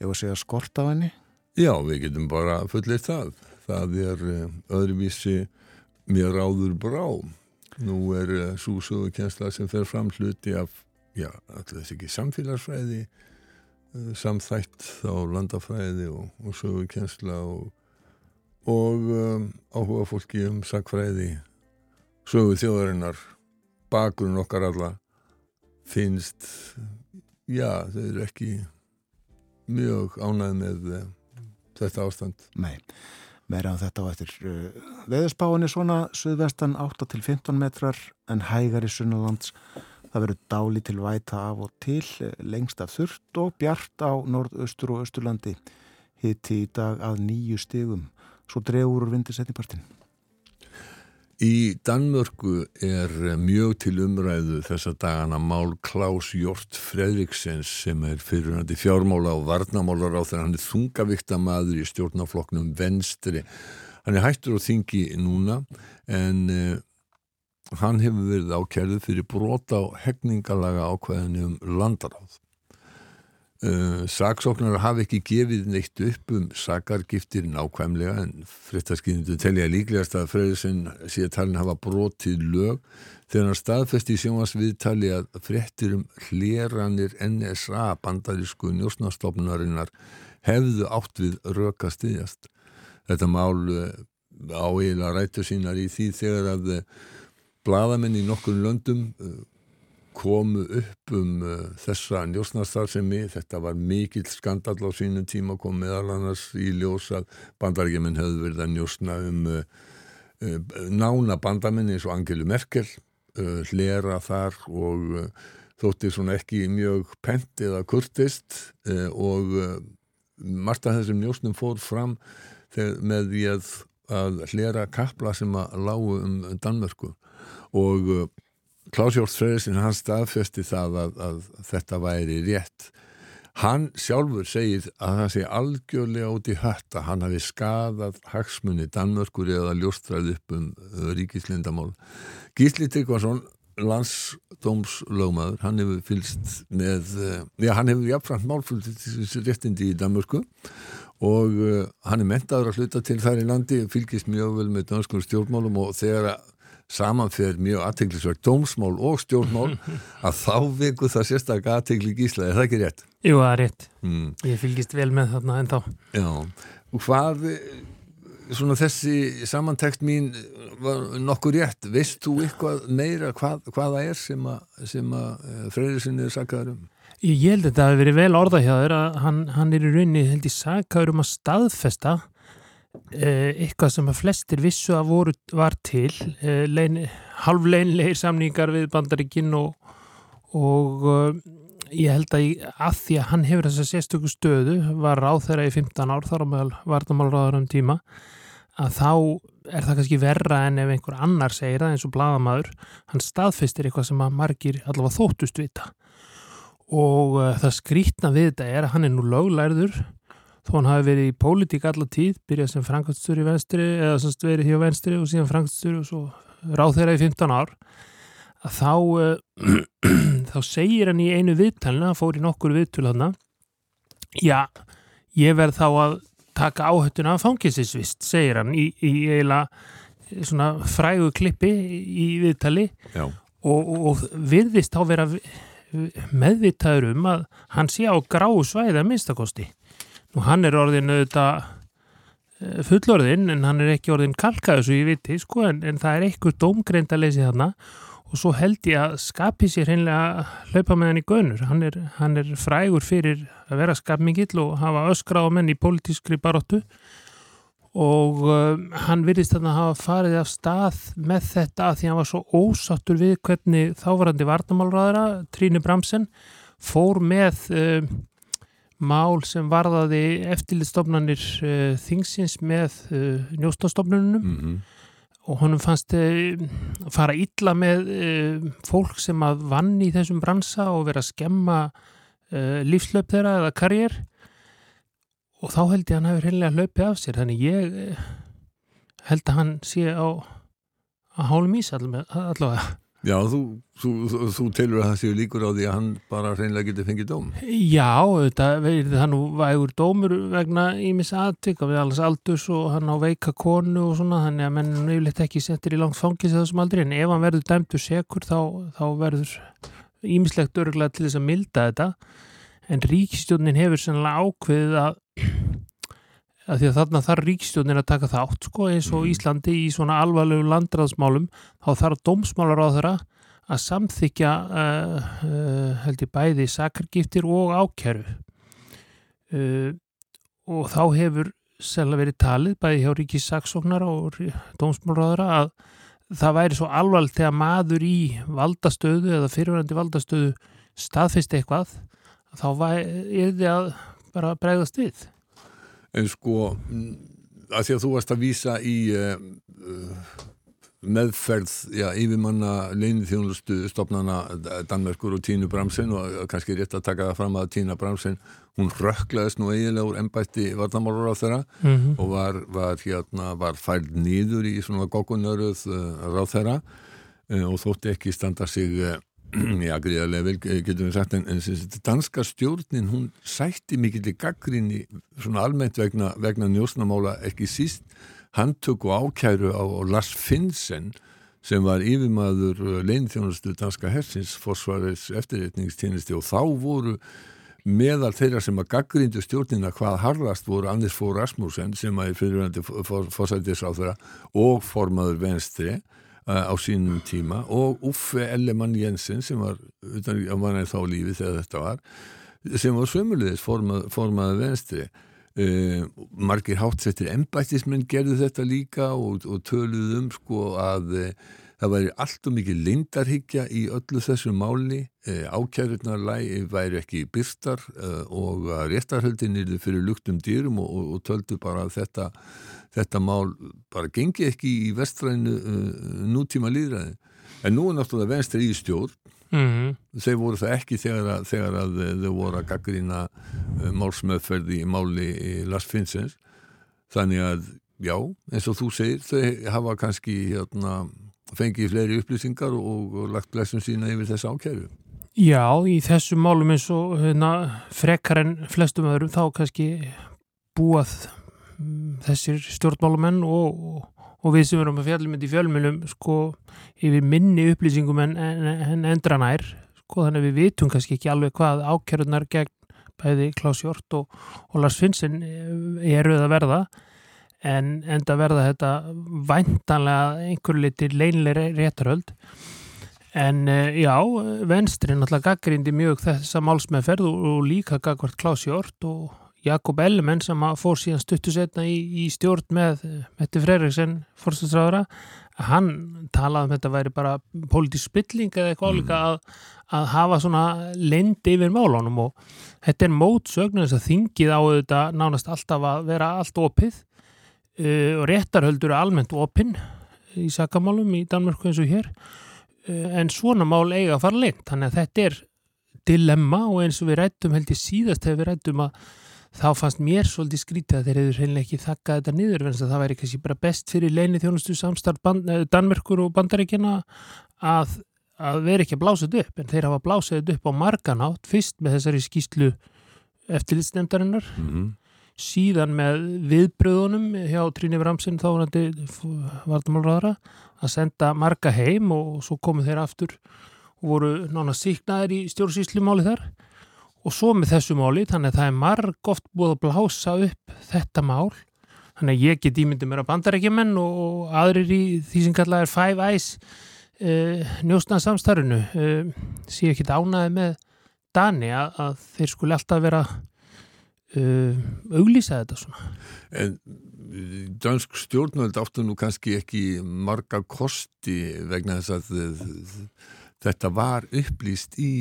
ef að segja skort af henni. Já, við getum bara fullir það. Það er eh, öðruvísi mér ráður brá. Nú er uh, svo sögukensla sem fer fram hluti af, já, alltaf þess ekki samfélagsfræði, uh, samþætt á landafræði og, og sögukensla og og um, áhuga fólki um sakfræði sögu þjóðarinnar bakgrunn okkar alla finnst já, þau eru ekki mjög ánæð með uh, þetta ástand. Nei, meira en þetta á eftir uh, veðurspáinni svona suðvestan 8 til 15 metrar en hægari sunnalands það verður dáli til væta af og til lengst af þurft og bjart á norðaustur og austurlandi. Hitti í dag að nýju stigum svo dregur úr vindi setnipartin Í Danmörku er mjög til umræðu þessa dagana mál Klaus Jort Fredriksens sem er fyrirhandi fjármála og varnamálar á þegar hann er þungavikta maður í stjórnafloknum venstri. Hann er hættur á þingi núna en uh, hann hefur verið ákjærðu fyrir brota á hegningalega ákveðinu um landaráð. Uh, saksóknar hafi ekki gefið neitt upp um sakargiftir nákvæmlega en fréttaskyndu telja líklegast að Freyðsson sé talin hafa brotið lög þegar hann staðfesti í sjónvarsviðtali að fréttir um hleranir NSA bandarísku njósnastofnarinnar hefðu átt við röka stiðjast. Þetta mál uh, á eiginlega rættu sínar í því þegar að uh, bladamenn í nokkur löndum komu upp um uh, þessa njósnarstarfsemi, þetta var mikill skandal á sínum tíma, kom meðal annars í ljós að bandaríkjumenn hefðu verið að njósna um uh, uh, nána bandamenn eins og Angelu Merkel, hlera þar og þótti svona ekki mjög pent eða kurtist og margt af þessum njósnum fór fram með því að, að hlera kapla sem að lágu um Danmörku. Og Klausjórn Freyðsson hann staðfesti það að, að þetta væri rétt. Hann sjálfur segir að það sé algjörlega út í hött að hann hafi skadað hagsmunni Danmörkur eða ljóstræð upp um uh, ríkislindamál Gísli Tryggvason landsdómslögmaður hann hefur fylst með uh, já hann hefur jafnframt málfullt réttindi í Danmörku og uh, hann er mentaður að hluta til þær í landi fylgist mjög vel með danskur stjórnmálum og þegar að samanferð mjög aðteglisverk dómsmál og stjórnmál að þá veku það sérstaklega aðtegli gísla, er það ekki rétt? Jú, það er rétt. Mm. Ég fylgist vel með þarna en þá. Já, og hvað svona þessi samantekst mín var nokkur rétt veist þú eitthvað meira hvað, hvaða er sem að, sem að Freyriðsson er sakaður um? Ég, held að þetta hafi verið vel orða hjá þér að hann, hann er í rauninni held ég sakaður um að staðfesta eh, eitthvað sem að flestir vissu að voru var til. Eh, lein, halvleinleir samningar við bandaríkinn og, og uh, ég held að, ég, að því að hann hefur þessa sérstöku stöðu var ráð þeirra í 15 ár þar á meðal varnamálraður um tíma að þá er það kannski verra en ef einhver annar segir það eins og bladamadur hann staðfistir eitthvað sem að margir allavega þóttust vita. Og það skrítna við þetta er að hann er nú löglærður þó hann hafi verið í pólitík allar tíð, byrjað sem frangastur í venstri eða semst verið hjá venstri og síðan frangastur og svo ráð þeirra í 15 ár að þá uh, þá segir hann í einu viðtalina, hann fór í nokkur viðtöl hann já, ég verð þá að taka áhættuna af fangilsisvist, segir hann í, í eiginlega svona frægu klippi í viðtali. Og, og, og virðist þá vera meðvitaður um að hann sé á gráu svæði að minnstakosti Nú hann er orðin auðvitað eh, fullorðin en hann er ekki orðin kalkaðu svo ég viti sko en, en það er eitthvað dómgreind að leysi þarna og svo held ég að skapi sér hreinlega hlaupa með hann í gönur. Hann er, hann er frægur fyrir að vera skapmingill og hafa öskra á menn í pólitískri baróttu og um, hann virðist þarna hafa farið af stað með þetta að því hann var svo ósattur við hvernig þávarandi varnamálraðara Tríni Bramsen fór með um, mál sem varðaði eftirlitstofnanir uh, þingsins með uh, njóstastofnunum mm og honum fannst uh, fara illa með fólk sem að vann í þessum bransa og vera að skemma lífslöp þeirra eða karriér. Og þá held ég að hann hefur heillega hlaupið af sér. Þannig ég held að hann sé á að hálum ís all- allavega Já, þú, þú, þú, þú telur að það séu líkur á því að hann bara hreinlega geti fengið dóm. Já, þetta verið það nú vægur dómur vegna ímis aðtök við alls aldurs og hann á veika konu og svona, þannig að menn er yfirleitt ekki settir í langt fangis að þessum aldri en ef hann verður dæmdur sekur þá, þá verður ímislegt örgulega til þess að milda þetta en ríkistjónin hefur sannlega ákveðið að að því að þarna þarf ríkistjónin að taka þátt sko eins og Mhm. Íslandi í svona alvarlegu landræðsmálum þá þarf dómsmálar á þeirra að samþykja uh, uh, held ég bæði sakargiftir og ákæru uh, og þá hefur selga verið talið bæði hjá ríkis saksóknara og dómsmálráðara að það væri svo alvarlega þegar maður í valdastöðu eða fyrirverandi valdastöðu staðfist eitthvað þá er þið að bara bregðast við En sko, að því að þú varst að vísa í uh, meðferð já, yfirmanna leinið þjónustu stopnana Danmerkur og Tínu Bramsen og kannski rétt að taka það fram að Tína Bramsen, hún rökklaðist nú eiginlega úr embætti varnamálur á þeirra mm -hmm. og var, var, hérna, var færð nýður í svona gókunaröð uh, ráð þeirra uh, og þótti ekki standa sig já, gríðarlega vel, eh, getum við sagt en, en danska stjórnin, hún sætti mikill í gaggrinni svona almennt vegna, vegna njósnamála ekki síst handtök og ákæru á, á Lars Finnsen sem var yfirmaður leinþjónustu danska hersins forsvarins eftirreitningstjenesti og þá voru meðal þeirra sem að gaggrindu stjórnina hvað harðast voru Anders Fogh Rasmussen sem að er fyrirvændi fórsættisráþura og formaður venstri uh, á sínum tíma og Uffe Ellemann Jensen sem var, utan manna þá lífi þegar þetta var sem var sömulegis formað, formaður venstri uh, margir hátsettir embættismenn gerðu þetta líka og, og töluðu um sko að uh, það væri allt og mikið lindarhyggja í öllu þessu máli. Uh, ákjærurnar væri ekki byrstar uh, og réttarhöldin er fyrir luktum dýrum og, og, og töldu bara að þetta þetta mál bara gengi ekki í vestrænu uh, nútíma líðræði en nú er náttúrulega venstri í stjórn. Mm þeir voru það ekki þegar að, þegar að þau voru að gaggrýna málsmeðferði í máli í Lars Finnsens. Þannig að já, eins og þú segir þau hafa kannski hérna, fengið fleiri upplýsingar og, og lagt blessum sína yfir þessa ákæru? Já, í þessum málum eins og hérna, frekar en flestum öðrum þá kannski búað þessir stjórnmálumenn og, og, við sem erum að fjallum í fjölmjölum sko yfir minni upplýsingum en, en, en endranær sko þannig að við vitum kannski ekki alveg hvað ákjörðunar gegn bæði Klaus Hjort og, og Lars Finnsen eru að verða en enda verða þetta væntanlega einhver litir leinlega réttaröld En uh, já, venstri náttúrulega gaggrindi mjög þessa málsmeðferð og, líka gagvart Klaus Hjort og Jakob Ellemann sem að fór síðan stuttu setna í, í stjórn með Metti Freiriksen fórstæðsraðara hann talaði um þetta væri bara pólitísk spilling eða eitthvað álíka að, að hafa svona lendi yfir málunum og þetta er mótsögn þess að þingið á þetta nánast alltaf að vera allt opið og réttarhöldur er almennt opinn í sakamálum í Danmörku eins og hér. Eh, en svona mál eiga að fara lengt þannig að þetta er dilemma og eins og við rættum held ég síðast hefur við rættum að þá fannst mér svolítið skrítið að þeir hefur hreinlega ekki þakkað þetta niður en það væri kannski bara best fyrir leini þjónustu samstarf band, Danmerkur og Bandaríkjana að, að vera ekki að blása þetta upp. En þeir hafa blásað þetta upp á marganátt fyrst með þessari skýslu eftirlitsnefndarinnar. Mm -hmm. Síðan með viðbröðunum hjá Tríni Vramsin þáðandi vartamálraðara að senda marga heim og svo komu þeir aftur og voru nána síknaðir í stjórnsýslumáli þar. Og svo með þessu máli þannig að það er marg oft búið að blása upp þetta mál. Þannig að ég get ímyndið mér að bandarækjumenn og aðrir í því sem kallað er Five Eyes uh, njósna samstarfinu uh, sé ekki ánaði með Dani að, að þeir skuli alltaf vera uh, auglýsa þetta svona? En dansk stjórnvöld áttu nú kannski ekki marga kosti vegna þess að þetta var upplýst í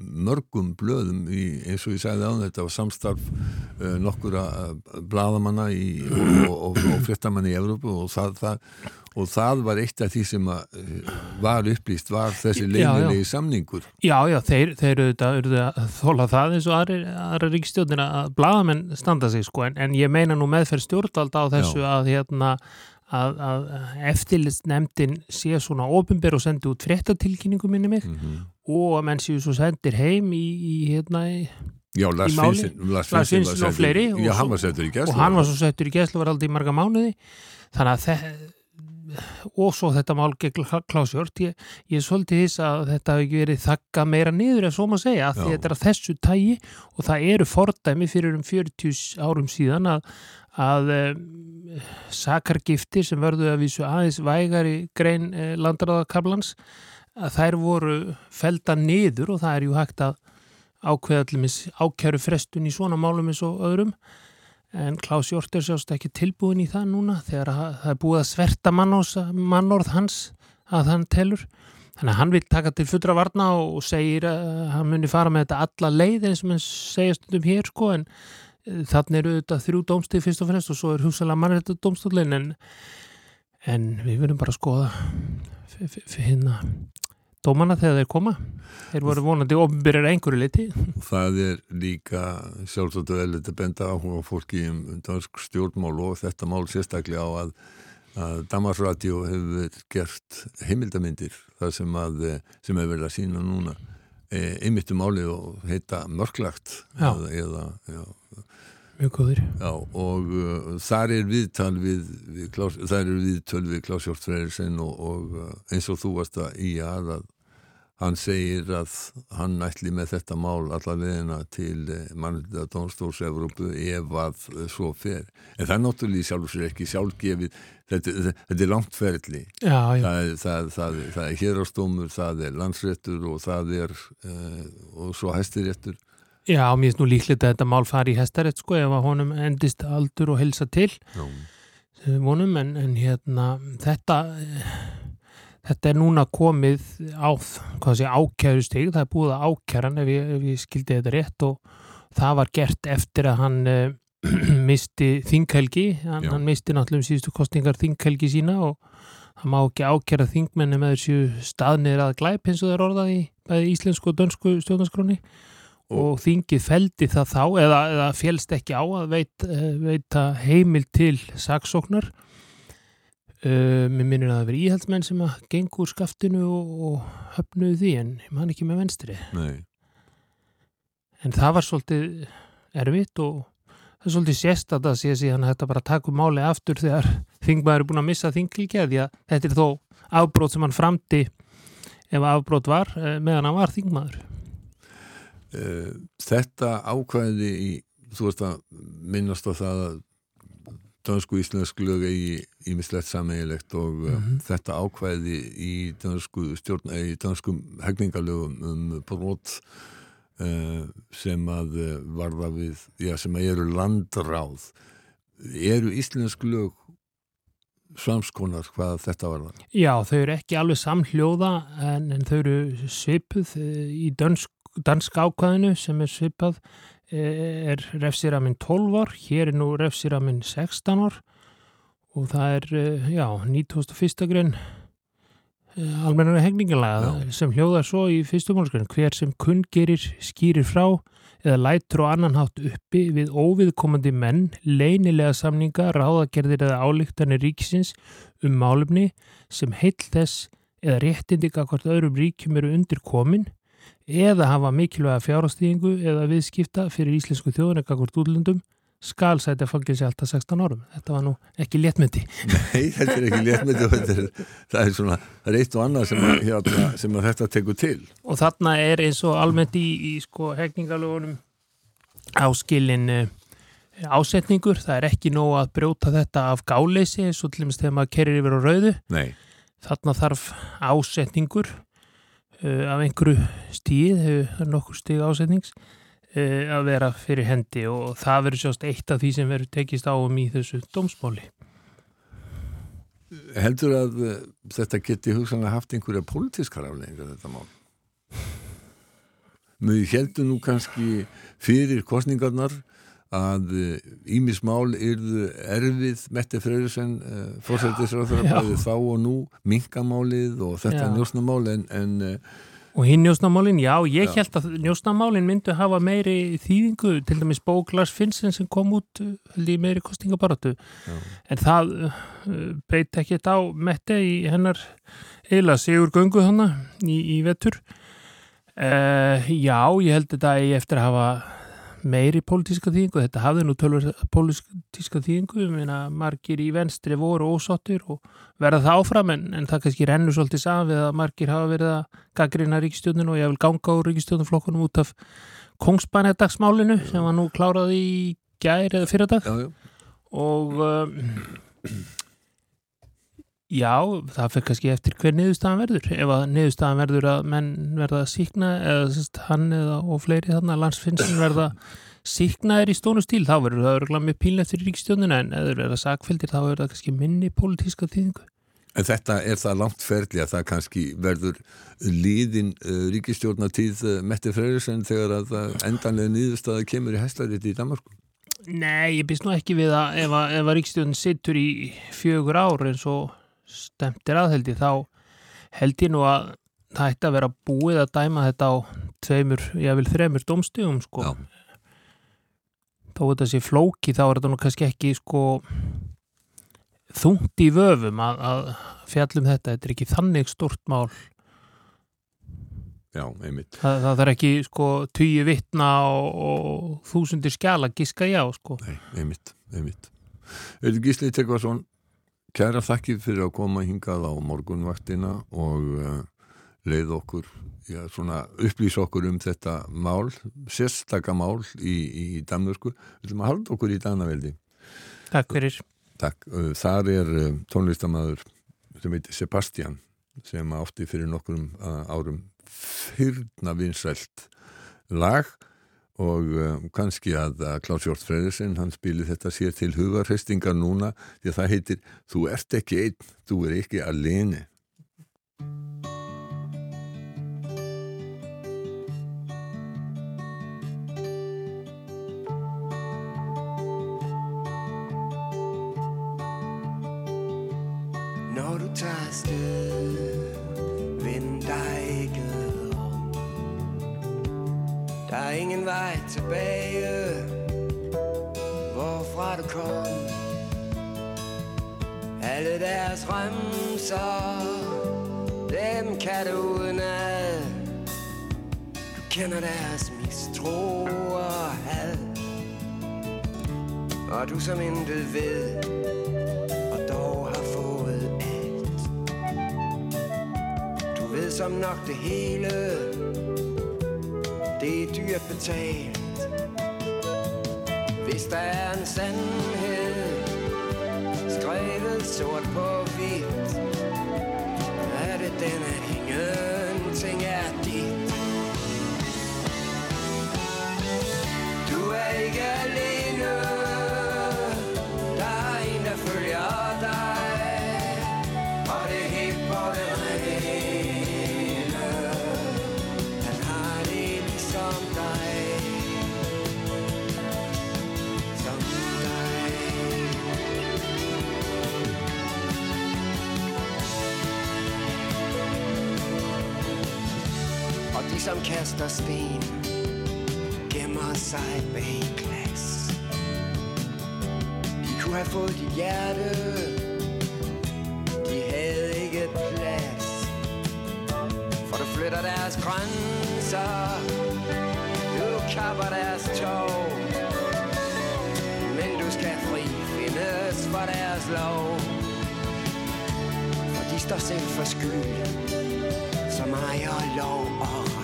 mörgum blöðum í, eins og ég sagði á þetta var samstarf uh, nokkura uh, bladamanna í, og, og, og, fréttamanna í Evrópu og það, það, og það var eitt af því sem að, uh, var upplýst var þessi leynilegi samningur Já, já, þeir, þeir urðu að þóla það eins og aðri, aðra ríkstjórnir að blaðamenn standa sig sko en, en ég meina nú meðferð stjórnvald á þessu Já. að hérna að, að eftirlitsnefndin sé svona ofinber og sendi út fréttatilkynningu minni mig mm og að menn séu svo sendir heim í, í hérna í, Já, Lars. Finnsson og fleiri og Já, hann og hann var svo settur í gæslu var aldrei í marga mánuði þannig að þe- og svo þetta mál gegn Klásjort ég, ég svolítið þess að þetta hafi ekki verið þakka meira niður ef svo má segja Já. þetta er að þessu tægi og það eru fordæmi fyrir um 40 árum síðan að, að um, sakargiftir sem verðu að vísu aðeins vægari grein eh, landræðakablans að þær voru felda niður og það er ju hægt að ákveða allumis ákjæru frestun í svona málum eins og öðrum. En Klaus Hjort er sjást ekki tilbúin í það núna þegar að það er búið að sverta mannorð hans að hann telur. Þannig að hann vil taka til fullra varna og segir að hann muni fara með þetta alla leið eins og mann segja stundum hér sko en eh, þannig eru þetta þrjú dómstig fyrst og fremst og svo er hugsalega mannrétta dómstólin en, en við verðum bara að skoða hérna dómana þegar þeir koma. Þeir voru vonandi ofnbyrjar einhverju leiti Það er líka sjálfsagt að velja að benda áhuga fólki um dansk stjórnmál og þetta mál sérstaklega á að, að Damarsradio hefur gert heimildamindir það sem, sem hefur verið að sína núna einmitt um málið og heita mörglagt Já. eða, eða já, mjög góður Já, og uh, þar er viðtal við, við Klaus, þar er viðtöl við Klaus Hjort Freyrisson og, og uh, eins og þú varst að í að, að hann segir að hann ætli með þetta mál alla leðina til mannlega Dónstórs Evrópu ef að uh, svo fer. En það er náttúrulega í sjálfur sér ekki sjálfgefið, þetta, þetta, er langt ferli. Já, já, Það það, það, það er hérastómur, það er landsréttur og það er uh, og svo hæstiréttur. já, mér finnst nú líklegt að þetta mál fari í hestarétt sko ef að honum endist aldur og helsa til Já. vonum en, en hérna þetta eh, þetta er núna komið á hvað sé ákæru stig, það er búið að ákæra hann ef ég, ef ég skildi þetta rétt. Og það var gert eftir að hann uh, misti þinghelgi. Hann, hann misti náttúrulega um síðustu kostningar þinghelgi sína og það má ekki ákæra þingmenni með þessu staðnir að glæp eins og það er orðað í bæði íslensku og dönsku stjórnarskráni og þingið feldi það þá eða, eða félst ekki á að eh, veita heimil til saksóknar uh, mér minnir að það veri íhaldsmenn sem að gengur skaftinu og, og höfnuðu því en man ekki með venstri Nei. en það var svolítið erfitt og það er svolítið sérst að það sé síðan að þetta bara taka um máli aftur þegar þingmaður er búin að missa þingilgi því að þetta er þó afbrót sem hann framdi ef afbrót var eh, meðan hann var þingmaður Eh, þetta ákvæði í, þú veist að minnast á það að dansku íslensk lög eigi ímislegt sameigilegt og mm þetta ákvæði í dansku stjórn, eh, í danskum hegningalögum um brot uh, sem að uh, varða við, já sem að eru landráð. Eru íslensk lög samskonar hvað þetta varða Já, þau eru ekki alveg samhljóða en, en þau eru svipuð eh, í dönsk, dansk ákvæðinu sem er svipað eh, er refsiraminn 12 ár, hér er nú refsiraminn 16 ár og það er, eh, já, 91. grein almennara hegningalega sem hljóðar svo í fyrstu málskræn hver sem kunngerir, skýrir frá eða lætur á annan hátt uppi við óviðkomandi menn, leynilega samninga, ráðagerðir eða álíktanir ríkisins um málumni sem heill þess eða réttindika hvort öðrum ríkjum eru undir komin eða hafa mikilvæga fjárastíðingu eða viðskipta fyrir íslensku þjóðunega hvort útlöndum skal sæti að fangilsi alltaf 16 árum. Þetta var nú ekki léttmyndi. Nei, þetta er ekki léttmyndi og þetta er, það er svona, það er eitt og annað sem, að, hérna, sem að þetta tekur til Og þarna er eins og almennt í, í sko hegningalögunum áskilin uh, ásetningur. Það er ekki nóg að brjóta þetta af gáleysi eins og til dæmis þegar maður kerir yfir á rauðu. Nei, Þarna þarf ásetningur af einhverju stíð, hefur nokkur stíð ásetnings. e, að vera fyrir hendi og það verður sjást eitt af því sem verður tekist á um í þessu dómsmáli. Heldur að uh, þetta geti hugsanlega haft einhverja pólitískar afleggingar þetta mál? Mjög heldur nú kannski fyrir kostningarnar að ímis mál yrðu erfið Mette Freyrusen uh, fórsættisráður Já. bæði þá og nú minkamálið og þetta njósnamál en, en uh, Og hinn njósnamálin, já, ég Já. held að njósnamálin myndu hafa meiri þýðingu, til dæmis bók Lars Finnsen sem kom út, ég, meiri kostingabaratu. En það breyt ekki á Mette í hennar eila sigur göngu hana í, í vetur. Uh, já, ég held þetta eftir að hafa meiri pólitíska þýðingu. Þetta hafði nú tölver pólitíska þýðingu, ég meina margir í venstri voru ósáttir og verða það áfram en, en það kannski rennur svolítið saman við að margir hafa verið að gaggrina ríkistjóðinu og ég vil ganga úr ríkistjóðnuflokkunum út af kongsbænadagsmálinu sem var nú klárað í gær eða já, og um, já, það fyrir kannski eftir hver niðurstaðan verður ef að niðurstaðan verður að menn verða síkna eða sérst, hann eða og fleiri þarna landsfinnsin verða síknaðir í stónu stíl, þá verður það örgulega með pílnett fyrir ríkistjóðinu en eða verða sakfældir þá verður það kannski minni pólitíska þýðingu En þetta er það langt ferli að það kannski verður líðin uh, ríkistjórnatíð uh, Mette Freyrusen þegar að endanlega niðurstaða kemur í hæslariti í Danmarku. Nei, ég býst nú ekki við að ef að, að ríkstjóðin sittur í fjögur ár eins og stemtir aðheldi þá held ég nú að það ætti að vera búið að dæma þetta á tveimur, ég vil þremur domstigum sko. Já. Þó þetta sé flóki þá er þetta nú kannski ekki sko þungt í vöfum að, að fjallum þetta, þetta er ekki þannig stort mál Já, einmitt. það, það er ekki sko tugi vittna og, og þúsundir skjala giska já sko Nei, einmitt, einmitt. Eða Gísli Tryggvason, kæra þakkir fyrir að koma hingað á morgunvaktina og uh, leið okkur, já, svona upplýsa okkur um þetta mál, sérstaka mál í, í Danmörku. Við ætlum að halda okkur í Danaveldi. Takk fyrir Takk. Uh, Þar er uh, tónlistamæður sem heitir Sebastian sem átti fyrir nokkrum uh, árum fyrna vinsælt lag og uh, kannski að uh, Klaus Hjort Freyðursen hann spili þetta sér til hugarhestingar núna því að það heitir Þú ert ekki einn, þú er ekki alene. Når du tager afsted, vend dig Der er ingen vej tilbage, hvorfra du kom. Alle deres remser, dem kan du udenad. Du kender deres mistro og had. Og du som intet ved, og dog har fået alt. Du ved som nok det hele, det er dyrt betalt. Hvis der er en sandhed, skrevet sort på hvidt, er det den, at ingenting er dit. Du er ikke som kaster sten gemmer sig bag glas. De kunne have fået dit hjerte. De havde ikke plads. For du flytter deres grænser. Du kapper deres tog. Men du skal fri findes for deres lov. For de står selv for skyld. Som ejer lov og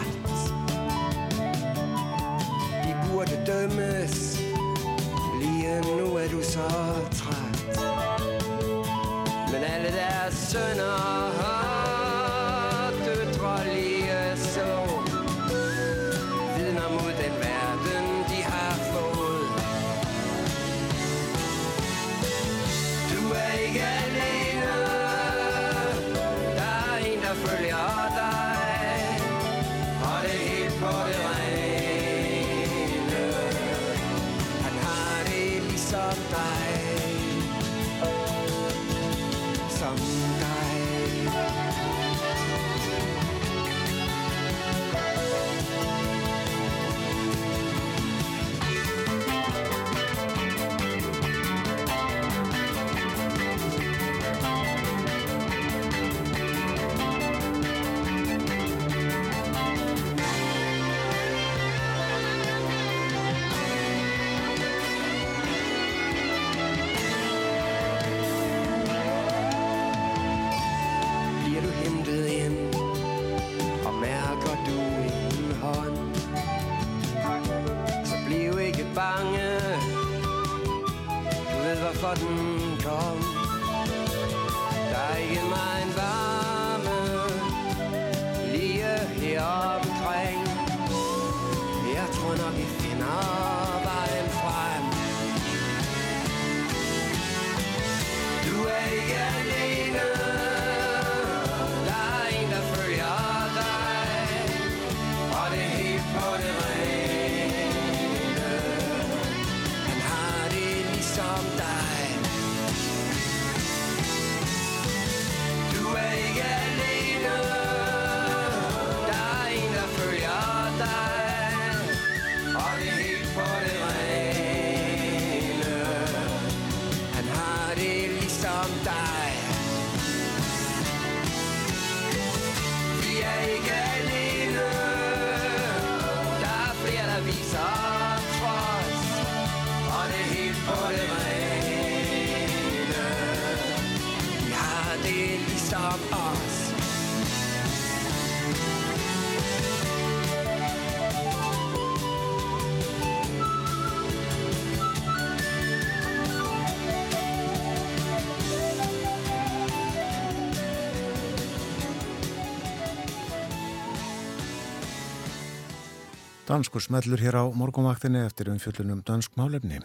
Danskur smellur hér á morgunvaktinni eftir umfjöllunum dansk málefni.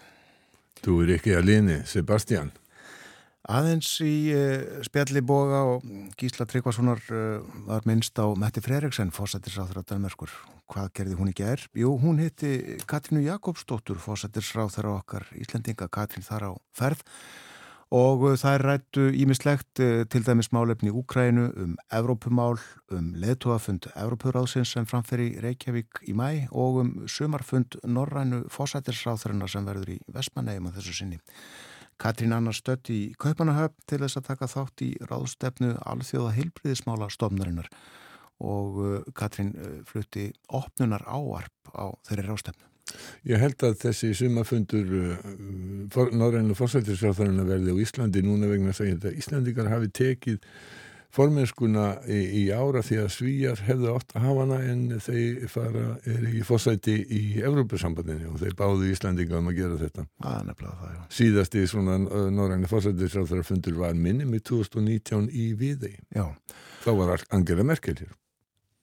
Þú er ekki að lini, Sebastian. Aðeins í uh, spjalli boga og Gísla Tryggvasonar uh, var minnst á Metti Freiriksen, fósættisráþur á Danmerkur. Hvað gerði hún í gær? Jú, hún hitti Katrínu Jakobsdóttur, fósættisráþur okkar Íslendinga, Katrín þar á ferð og uh, það er rættu ímislegt uh, til dæmis málefni í Úkrænu um Evrópumál, um leðtúafund Evrópuráðsins sem framferi Reykjavík í mæ og um sumarfund Norrænu fósættisráþurina sem verður í Vestmannegjum á þessu sinni. Katrín Annar stödd í Kaupanahöfn til þess að taka þátt í ráðstefnu alþjóða heilbriðismála stofnarinnar og uh, Katrín flutti opnunar áarp á þeirri ráðstefnu. Ég held að þessi sumafundur uh, for, Norrænu fórsættisráþarinn verði á Íslandi núna vegna að segja þetta Íslandingar hafi tekið formennskuna í, í ára því að svíjar hefðu átt að hafa hana en þeir fara er í fórsæti í Evrópusambandinu og þeir báðu Íslandinga um að gera þetta. Nefnilega það. Síðasti svona uh, Norrænu fórsættisráþarfundur var minnum í 2019 í Viðei. Já, Þá var Angela Merkel hér.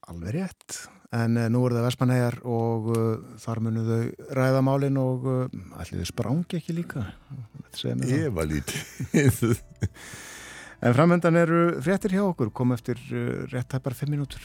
alveg rétt. En uh, nú er það Vestmannegar og uh, þar munu þau ræða málin og uh, allir þau sprangi ekki líka. Ég var lítið. En framöndan eru fréttir hjá okkur, kom eftir uh, rétt tæpar fimm mínútur.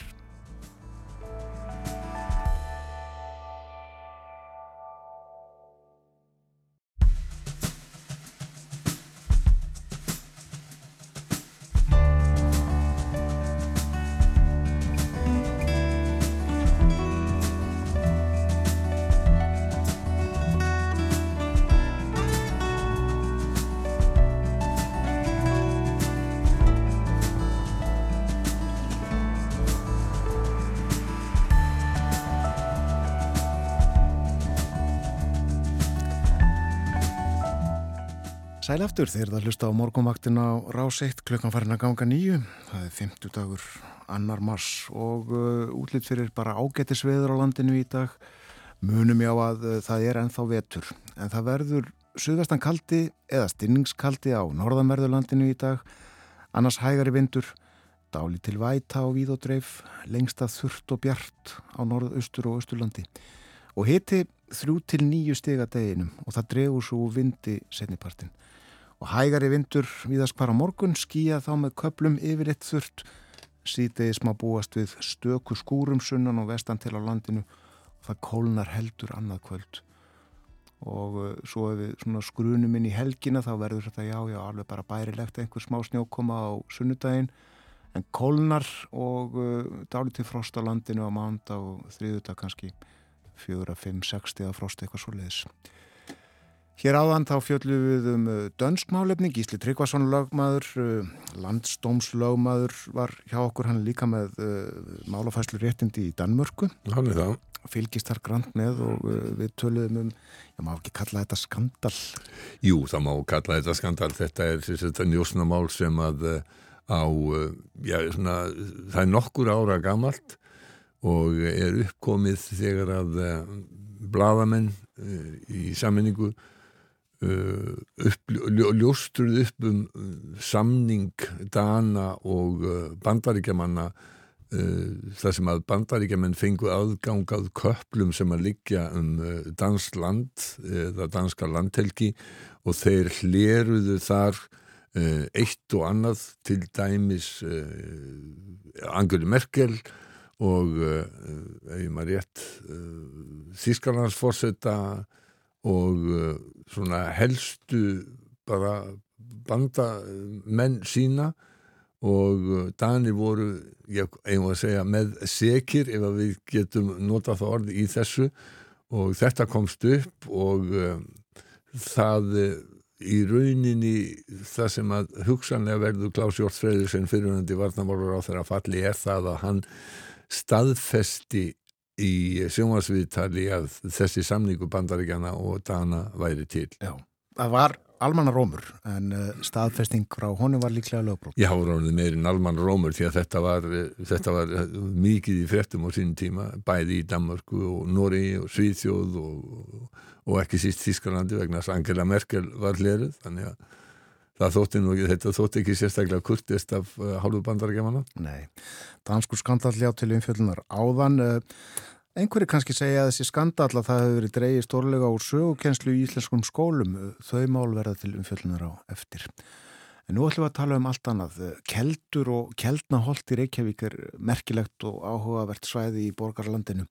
Sæl aftur þeir það hlusta á morgunvaktin á rás 1 klukkan farin að ganga nýju. Það er 50 dagur annar mars og uh, útlitt fyrir bara ágættis veður á landinu í dag. Munum já að uh, það er ennþá vetur. En það verður suðvestan kaldi eða stinningskaldi á norðanverðurlandinu í dag. Annars hægari vindur, dáli til væta og víð og dreif, lengsta þurft og bjart á norðaustur og austurlandi. Og hiti þrjú til nýju stiga deginum og það dregur svo vindi setnipartin og hægari vindur viðast hvar á morgun skýja þá með köplum yfirleitt þurrt. Síðdegis má búast við stöku skúrum sunnan og vestan til á landinu. Og það kólnar heldur annað kvöld. Og uh, svo ef við skrunum inn í helgina þá verður þetta já, já, alveg bara bærilegt einhver smá snjókoma á sunnudaginn. En kólnar og uh, dálítið frost á landinu á mánda og þriðudag kannski 4, 5, 6 stiga frost eitthvað svo leiðis. Hér áðan þá fjöllum við um uh, dönsk málefni, Gísli Tryggvason lögmaður, uh, landsdómslögmaður var hjá okkur hann er líka með uh, málafæslu réttindi í Danmörku Hann er það. fylgist þar grant með og uh, við töluðum um, ég má ekki kalla þetta skandal Jú, það má kalla þetta skandal. Þetta er þetta njósnamál sem að eh, á, já, svona, það er nokkur ára gamalt og er uppkomið þegar að bladamenn í sammenningu uh, upp, ljó, ljóstruð upp um uh, samning Dana og uh, bandaríkjamanna uh, þar sem að bandaríkjamenn fengu aðgangað köplum sem að liggja um uh, dansk land eða danska landhelgi og þeir hleruðu þar uh, eitt og annað til dæmis uh, Angeli Merkel og uh, ef ég maður rétt uh, Þískalandsforseta og uh, svona helstu bara bandamenn sína og uh, Danir voru, ég eigum að segja, með sekir ef við getum notað það orð í þessu. Og þetta komst upp og uh, það uh, í rauninni það sem að hugsanlega verður Klaus Jórn Freyðursen fyrirhundi varnamálur á þeirra falli er það að hann staðfesti í sjónvarsviðtali að þessi samningu bandaríkjana og Dana væri til. Já, það var almanna rómur en uh, staðfesting frá honum var líklega Ég hafa ráðið meirinn almann rómur því að þetta var, eh, þetta var eh, mikið í fréttum á sínum tíma, bæði í Danmarku og Nóri og Svíþjóð og, og ekki síst Þískalandi vegna að Angela Merkel var hleruð þannig að það þótti nú ekki, þetta þótti ekki sérstaklega kurtist af uh, hálfu bandarækjamanna. Nei, danskur skandall já til umfjöldunar áðan. Uh, einhverju kannski segja að þessi skandall að það hefur verið dreigið stórlega úr sögukenslu í íslenskum skólum. Þau mál verða til umfjöldunar á eftir. En nú ætlum við að tala um allt annað. Uh, keldur og keldnaholt í Reykjavík er merkilegt og áhugavert svæði í borgarlandinu.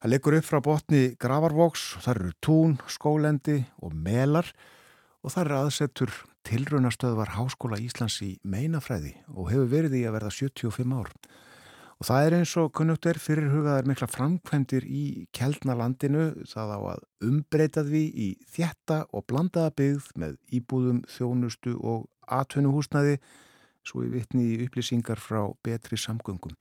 Það leikur upp frá botni Gravarvoks þar eru tún, skólendi og melar og þar er aðsettur tilraunastöðvar Háskóla Íslands í meinafræði og hefur verið í að verða 75 ár. Og það er eins og kunnugt er fyrirhugaðar mikla framkvæmdir í Kjeldnalandinu, það á að umbreyta því í þjætta og blandaða byggð með íbúðum, þjónustu og atvinnuhúsnaði, svo í vitni í upplýsingar frá betri samgöngum.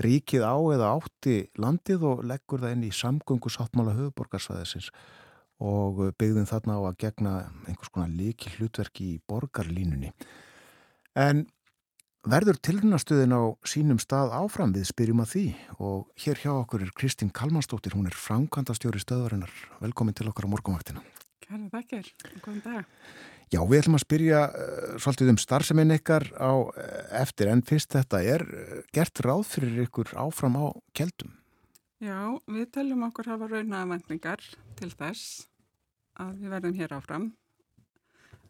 Ríkið á eða átti landið og leggur það inn í samgöngu sáttmála höfuborgarsvæðisins og byggðum þarna á að gegna einhvers konar líki hlutverki í borgarlínunni. En verður tilrunastöðin á sínum stað áfram við spyrjum að því og hér hjá okkur er Kristín Kalmansdóttir, hún er framkvæmdastjóri stöðarinnar. Velkomin til okkar á morgumvaktina. Kæra þakkir, góðan dag. Já, við ætlum að spyrja uh, svolítið um starfseminn ykkar á uh, eftir en fyrst þetta er uh, gert ráð fyrir ykkur áfram á keldum. Já, við teljum okkur hafa raunaðavendingar til þess að við verðum hér áfram.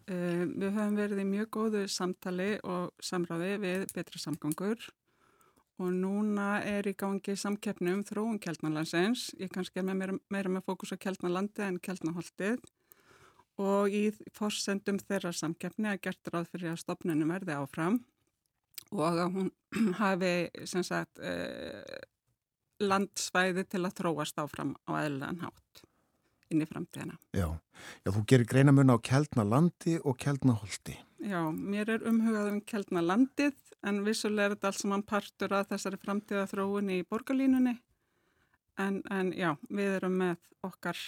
Uh, við höfum verið í mjög góðu samtali og samráði við betri samgangur og núna er í gangi samkeppni um þróun Kjeldnalandsins. Ég kannski er með meira, meira með fókus á Kjeldnalandi en Kjeldnaholtið og í forsendum þeirra samkeppni að gert ráð fyrir að stopnunum verði áfram og að hún hafi sagt uh, landsvæði til að þróast áfram á eðlulegan hátt inn í framtíðina. Já, Já þú gerir greinamun á Kjeldnalandi og Kjeldnaholti. Já, mér er umhugað um Kjeldnalandið en vissulega er þetta alls saman partur að þessari framtíða þróun í borgarlínunni en, en já, við erum með okkar,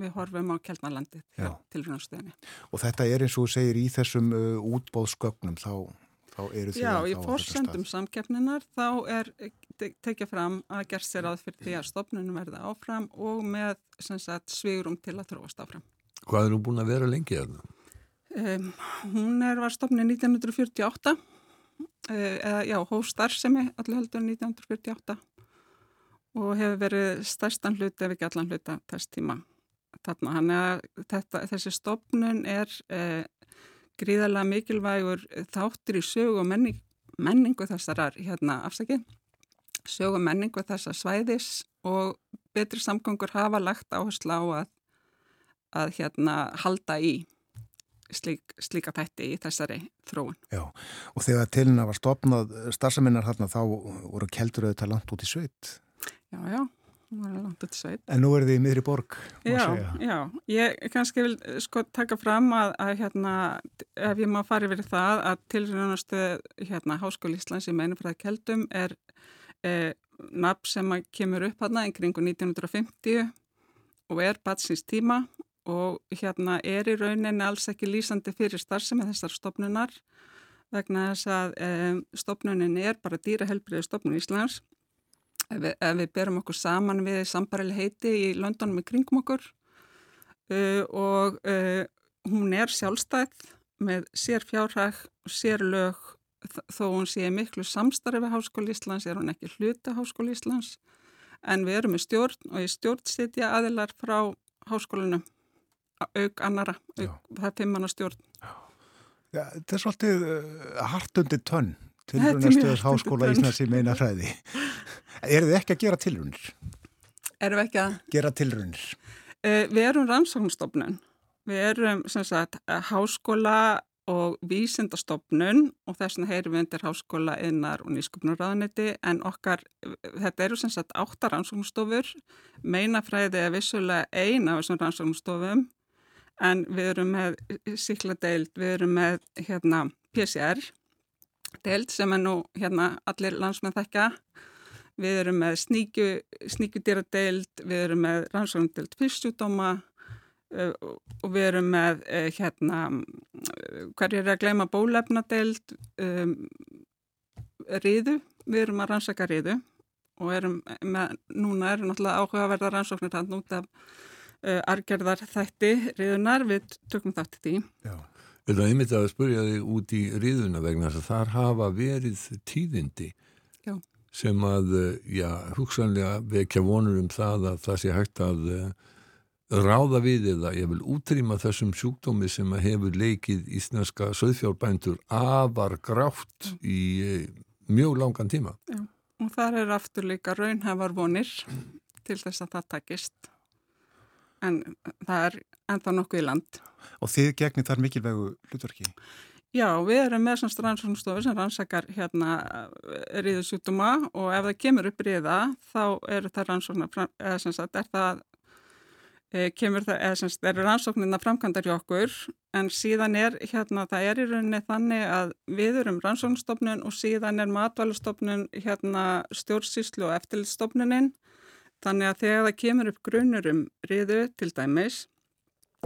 við horfum á Kjeldnalandið Já. til frumstöðinni. Og þetta er eins og þú segir í þessum uh, útbóðskögnum þá, Já, að í stað. samkeppninar þá er te- tekið fram að gerst sér að fyrir því að stopnunum verði áfram og með sem sagt svigurum til að þróast áfram. Hvað er hún búin að vera lengi þarna? Um, hún er, var stopnið 1948 uh, eða já, hóf starfsemi allir heldur 1948 og hefur verið stærstan hluti ef ekki allan hluta þess tíma þarna. Þannig að þetta, þessi stopnun er uh, gríðarlega mikilvægur þáttur í sögu og menning, menningu þessarar hérna afsakið sögu og menningu þessar svæðis og betri samgöngur hafa lagt áherslu á að að hérna halda í slík, slíka þætti í þessari þróun. Já, og þegar tilina var stopnað starfsamennar þarna þá voru keldur auðvitað langt út í sveit. Já, já, En nú er þið í miðri borg, Já, já, ég kannski vil eh, sko taka fram að, að hérna, ef ég má fara yfir það að tilrjónastu hérna Háskóli Íslands í meinufræði keldum er eh, nafn sem kemur upp hérna í kringu 1950 og er batsins tíma og hérna er í rauninni alls ekki lýsandi fyrir starfsemi þessar stopnunar vegna þess að um, stopnunin er bara dýrahelbriði stopnun Íslands ef við, ef við berum okkur saman við sambarileg heiti í Londonum í kringum okkur uh, og uh, hún er sjálfstæð með sér fjárhag og sér lög. Þó hún sé miklu samstarfi Háskóli Íslands er hún ekki hluta Háskóli Íslands en við erum með stjórn og í stjórn sitja aðilar frá háskólanum auk annara, Já. auk, það er fimmanna stjórn. Já, þetta er svolítið uh, hartundi tönn Þetta mjög tilrunastöð hart undir Háskóla. Íslands í meina fræði. Eru þið ekki að gera tilrunir? erum við ekki að Gera tilrunir? Uh, við erum rannsóknstofnun. Við erum sem sagt eh, háskóla og vísindastofnun og þess vegna heyrum við undir háskóla innar og nýsköpunarraðaniti en okkar, þetta eru sem sagt átta rannsóknstofur, meinafræði er vissulega ein af þessum rannsóknstofum en við erum með síkladeild, við erum með hérna PCR deild sem er nú hérna allir landsmenn þekka Við erum með sníkju, sníkjudýradeild, við erum með rannsóknardeild fyrstjúdóma uh, og við erum með uh, hérna, uh, hverju er að gleyma bólefnadeild, um, riðu, við erum að rannsaka riðu og erum með, núna erum náttúrulega áhugaverða rannsóknir hann út af uh, argerðar þætti riðunar, við tökum þátt í því. Já. Það einmitt að spurja þig út í riðuna vegna þess að þar hafa verið tíðindi Já. sem að, eh, já, hugsanlega vekja vonur um það að það sé hægt að eh, ráða við eða ég vil útrýma þessum sjúkdómi sem að hefur leikið íslenska söðfjárbændur afar grátt í eh, mjög langan tíma. Og þar er aftur líka raunhafar vonir til þess að það takist. En það er ennþá nokkuð í land. Og þið gegnir þar mikilvægu hlutverki? Já, við erum með svona rannsóknstofu sem rannsakar hérna riðusjútuma og ef það kemur upp riða þá eru það rannsóknar, eða sem sagt er það, e, kemur það, eða sem sagt eru rannsóknirna framkvæmdar hjá okkur en síðan er hérna, það er í rauninni þannig að við erum rannsóknstofnun og síðan er matvælustofnun hérna stjórnsýslu og eftirlitstofnunin þannig að þegar það kemur upp grunur um riðu til dæmis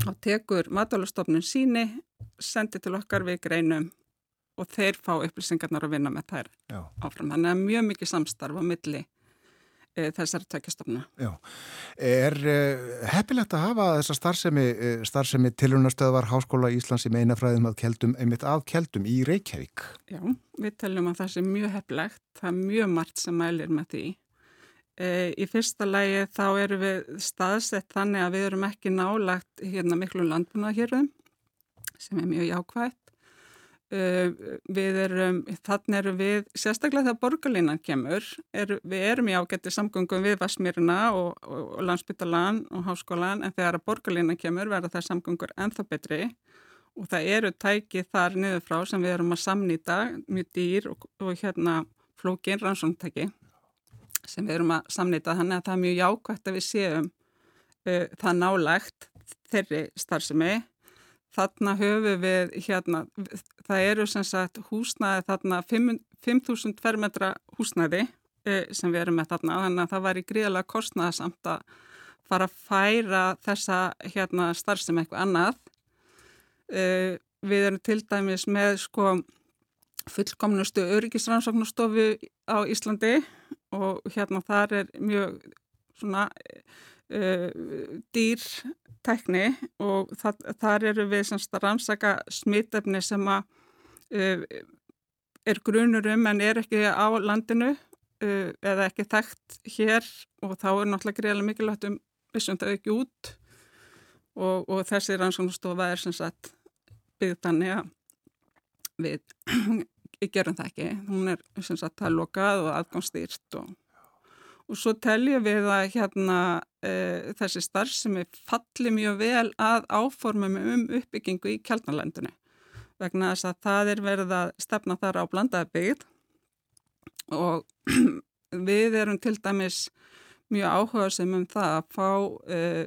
þá tekur matvælustofnun síni sendi til okkar við greinum og þeir fá upplýsingarnar að vinna með þær Já. áfram. Þannig að mjög mikið samstarf á milli e, þessar tökjastofna. Já. Er uh, heppilegt að hafa þessa starfsemi, uh, starfsemi tilrunastöðvar Háskóla Íslands í meinafræðum að keldum, einmitt að keldum í Reykjavík? Já, við teljum að það sé mjög heflegt. Það er mjög margt sem mælir með því. E, í fyrsta lægi þá erum við staðsett þannig að við erum ekki nálagt hérna miklu landbúnaðhjörðum sem er mjög jákvægt. Uh, við erum, þannig erum við, sérstaklega þegar borgarlínan kemur, er, við erum í ágætti samgöngum við Vasmýruna og, og, og landsbytalan og háskólan en þegar borgarlínan kemur verða það samgöngur ennþá betri og það eru tæki þar niður frá sem við erum að samnýta, mjög dýr og, og hérna flókin rannsóntæki sem við erum að samnýta þannig að það er mjög jákvægt að við séum uh, það nálægt þeirri starfsemi. Þarna höfum við hérna, það eru sem sagt húsnæði þarna 5.000 fermetra húsnæði eh, sem við erum með þarna þannig að það var í gríðalega kostnæðasamt að fara að færa þessa hérna starfsemi eitthvað annað. Eh, við erum til dæmis með sko fullkomnustu öryggisrannsóknastofu á Íslandi og hérna þar er mjög svona uh, dýr tækni og það, þar eru við semst að rannsaka smitefni sem að uh, er grunur um en er ekki á landinu uh, eða ekki þekkt hér og þá er náttúrulega greiðlega mikilvægt um vissum það ekki út og, og þessi rannsóknastofa er sem sagt byggð þannig að við gerum það ekki. Hún er sem sagt það lokað og aðgámsstýrt og, og svo teljum við að hérna uh, þessi starf sem er falli mjög vel að áformum um uppbyggingu í kjaldnalandinu vegna þess að það er verið að stefna þar á blandaði byggð og við erum til dæmis mjög áhuga sem um það að fá uh,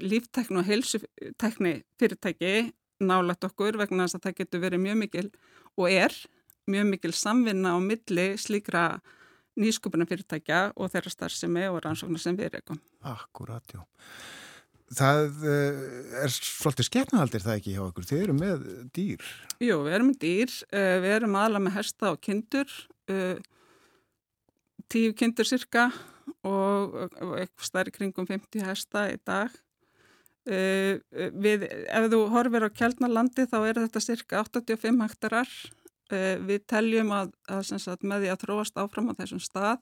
líftekni og heilsutekni fyrirtæki nálægt okkur vegna þess að það getur verið mjög mikil og er mjög mikil samvinna á milli slíkra nýskupuna fyrirtækja og þeirra starfsemi og rannsóknar sem við rekum. Akkurat, já. Það uh, er svolítið skemmhaldir það ekki hjá okkur. Þið eru með dýr. Jú, við erum með dýr, uh, við erum aðla með hesta og kindur, uh, tíu kindur cirka og, eitthvað stærri kringum 50 hesta í dag. Uh, við, ef þú horfir á kjaldnarlandi þá er þetta cirka 85 hektarar. Uh, við teljum að, að sagt, með því að þróast áfram á þessum stað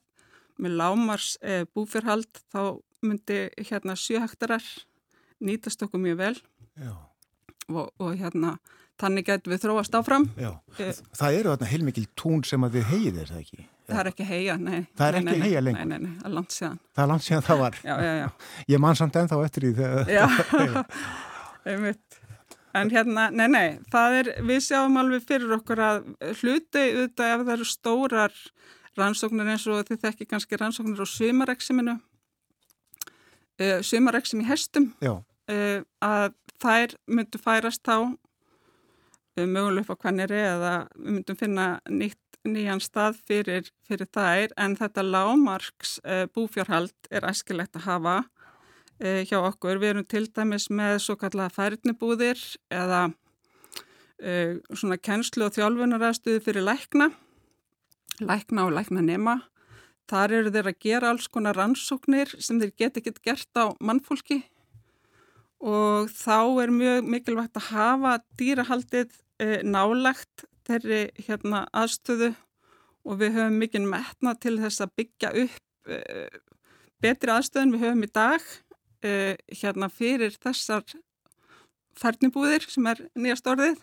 með lámars uh, búfjörhald þá myndi hérna 7 hektarar nýtast okkur mjög vel og, og hérna þannig getum við þróast áfram. Já. Eh. Það eru þarna heilmikil tún sem að þið hegið er það ekki? Það er ekki heia, nei. Það er Nei, ekki nei, heyja lengur? Nei, nei, nei, það er langt síðan. Það er langt síðan það var. Já, já, já. Ég man samt ennþá eftir því þegar... Já, einmitt. En hérna, nei, nei, það er, við sjáum alveg fyrir okkur að hluti auðvitað ef það eru stórar rannsóknir eins og þið þekki kannski rannsóknir á sumareksiminu, uh, sumareksim í hestum, uh, að þær myndu færast þá uh, möguleg upp á hverniri eða við myndum finna nýtt, nýjan stað fyrir, fyrir þær en þetta lámarks uh, búfjárhald er æskilegt að hafa uh, hjá okkur. Við erum til dæmis með svo kallega færnibúðir eða uh, svona kennslu og þjálfunaraðstuði fyrir lækna, lækna og lækna nema. Þar eru þeir að gera alls konar rannsóknir sem þeir geti ekkert gert á mannfólki og þá er mjög mikilvægt að hafa dýrahaldið nálagt þeirri hérna, aðstöðu og við höfum mikið metna til þess að byggja upp e, betri aðstöðun við höfum í dag e, hérna fyrir þessar færnibúðir sem er nýjast orðið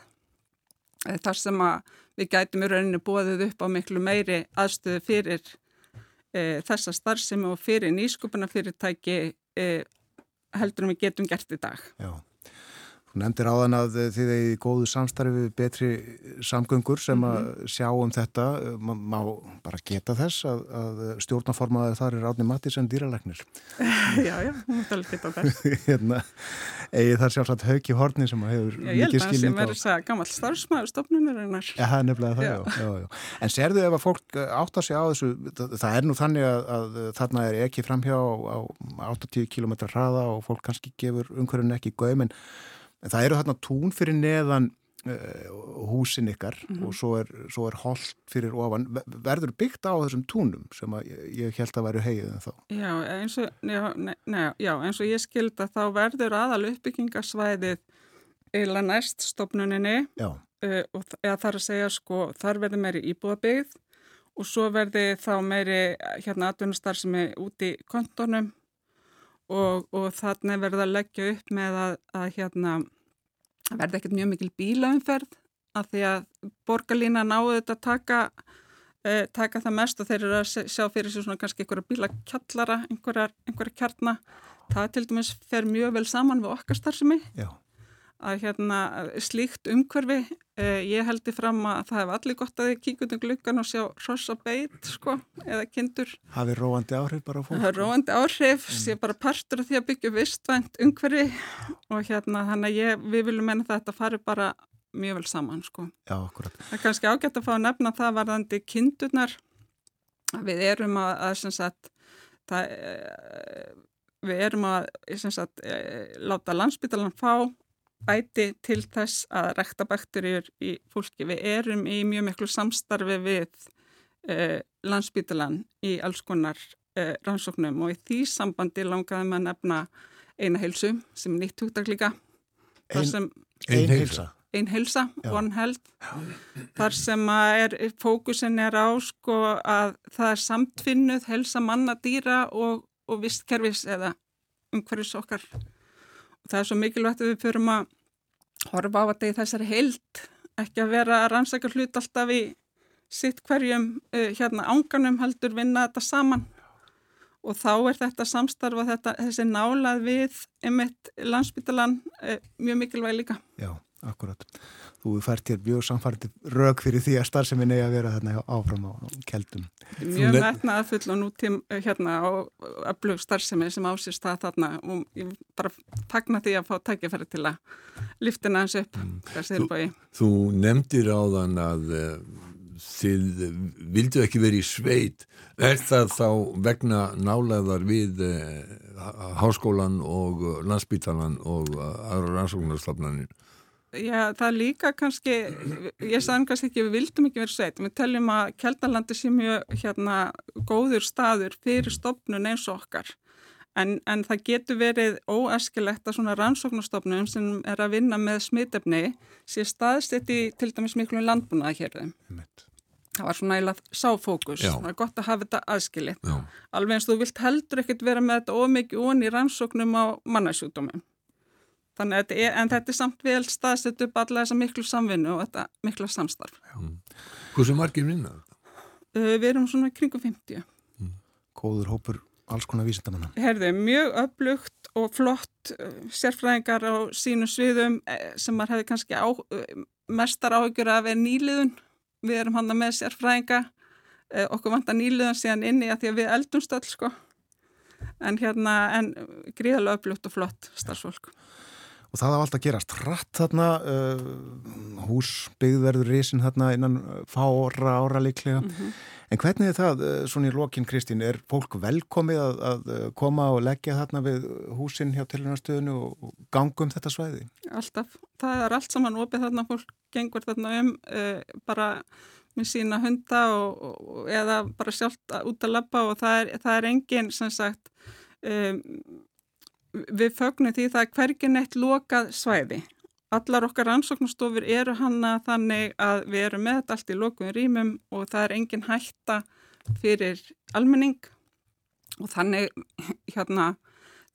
e, þar sem að við gætum í rauninu bóðið upp á miklu meiri aðstöðu fyrir þessa starfsemi og fyrir nýskupuna fyrirtæki heldur en við getum gert í dag. já. Þú nefndir áðan að þið eigi góðu samstarfi við betri samgöngur sem að sjá um þetta. Má, bara geta þess að, að stjórnaformaður þar er Átni Mattis en dýralæknir. já, já, hún er alveg geta þess. hérna, eigi þar sjálfsagt hauki horni sem hefur Já, ég held mikið að hann sem skilning á. er þess að gammal starfsmæður stofnunarinnar. Já, það er nefnilega það, Já. já. Já. En serðu ef að fólk átt að segja á þessu, það, það er nú þannig að, að þarna er ekki framhjá á, á 80 km hraða og fólk kannski gefur umhverjum ekki gaum, en, það eru þarna tún fyrir neðan uh, húsin ykkar Mhm. og svo er, svo er holt fyrir ofan. Ver- Verður byggt á þessum túnum sem að ég, held að væru hegið en þá? Já, eins og, já, ne, ne, já, eins og ég skild að þá verður aðal uppbyggingarsvæðið eila næst stofnuninni Já, uh, og þ- eða þar að segja sko þar verður meiri íbúðabyggð og svo verði þá meiri hérna atvinnustar sem er úti í kontónum og, og þannig verður að leggja upp með að, að hérna verði ekkert mjög mikil bílaumferð af því að borgarlína náðu þetta að taka, uh, taka það mest og þeir eru að sjá fyrir sig svona kannski einhverja bílakjallara, einhverja, einhverja kjarna. Það til dæmis fer mjög vel saman við okkar starfsemi já, að hérna slíkt umhverfi eh, ég heldi fram að það hef allir gott að þið kíkut um gluggan og sjá hrossa beit sko, eða kindur hafi róandi áhrif bara á fólk. það er róandi áhrif, sé bara partur af því að byggja vistvænt umhverfi og hérna þannig að ég, við viljum menna að þetta fari bara mjög vel saman sko. Já. Það er kannski ágætt að fá að nefna það varðandi kindurnar við erum að, að sem sagt, það, eh, við erum að sem sagt, eh, láta landsbytalan fá æti til þess að rekta bakterjur í fólki. Við erum í mjög miklu samstarfi við eh, landsbytalan í alls konar eh, rannsóknum og í því sambandi langaði maður að nefna eina heilsu sem er nýtt hugtak líka. þar Ein- sem Ein heilsa. heilsa. ein heilsa, Já. one health þar sem að er, fókusin er á sko að það er samtfinnuð heilsa manna, dýra og, og vistkerfis eða umhverfis okkar það er svo mikilvægt að við förum að horfa á þetta í þessari heild ekki að vera að rannsaka hlut alltaf í sitt hverjum uh, hérna ánganum heldur vinna þetta saman og þá er þetta samstarfa þessi nálað við einmitt landsbytalan eh, mjög mikilvæg líka. Já, akkurat. Þú fært hér mjög samfærdi rög fyrir því að starfsemi negi að vera þarna áfram á keldum. Mjög metnaða full og nútím eh, hérna á öflug starfsemi sem ásýrst það þarna og ég bara fagna því að fá tækifæri til að liftina hans upp, sér bói. Þú nefndir áðan að uh, þið vildu ekki verið í sveit er það þá vegna náleðar við uh, háskólan og uh, landsbítalan og uh, aðra rannsóknarstofnanir Já, það er líka kannski, ég sagði kannski ekki, við vildum ekki vera sveit, við teljum að Kjeldalandi sé mjög hérna góður staður fyrir stopnun eins og okkar. En, en það getur verið óæskilegt að svona rannsóknarstofnum sem er að vinna með smitefni sé staðsett í til dæmis miklu landbúnaða hér. Einmitt. Það var svona eiginlega sáfókus, það er gott að hafa þetta aðskilið. Já, Alveg eins þú vilt heldur ekkert vera með þetta ómikið onni rannsóknum á mannasjúkdómum. Þannig að þetta er, en þetta er samt vel staðsett upp alla þessa miklu samvinnu og þetta mikla samstarf. hversu margir þetta? Uh, við erum svona kringum 50. Góður hópur alls konar vísindamanna. Herði, mjög öflugt og flott uh, sérfræðingar á sínum sviðum eh, sem maður hefði kannski á, uh, mestar áhyggjur af er nýliðun. Við erum hann með sérfræðinga, uh, okkur vantar nýliðun síðan inni að því að við eldumst öll sko. En hérna, en gríðalega öflugt og flott starfsfólk. Og það á alltaf gerast hratt þarna, uh, hús byggðverður risin þarna innan uh, fára ára líklega. En hvernig er það, uh, svona í lokin Kristín, er fólk velkomið að, að uh, koma og leggja þarna við húsin hjá tilhörnastöðinu og, og ganga um þetta svæði? Alltaf, það er allt saman opið þarna, fólk gengur þarna um uh, bara með sína hunda og, og, eða bara sjálft út að labba og það er, það er engin sem sagt um, við fögnum því það er hvergi neitt lokað svæði. Allar okkar rannsóknastofur eru hanna þannig að við erum með þetta allt í lokuðum rýmum og það er engin hætta fyrir almenning og þannig hérna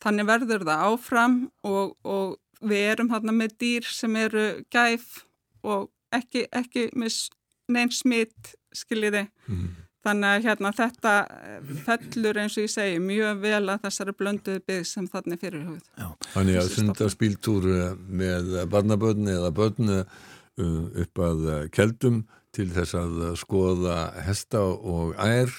þannig verður það áfram og, og við erum þarna með dýr sem eru gæf og ekki, ekki með s- neinn smitt skiljiði. Mm. Þannig að hérna þetta eh, fellur eins og ég segi mjög vel að þessari blönduðu byggð sem þannig fyrir hugð. Þannig að sundarspíltúr eh, með barnabörn eða börn uh, upp að eh, keldum til þess að eh, skoða hesta og ær,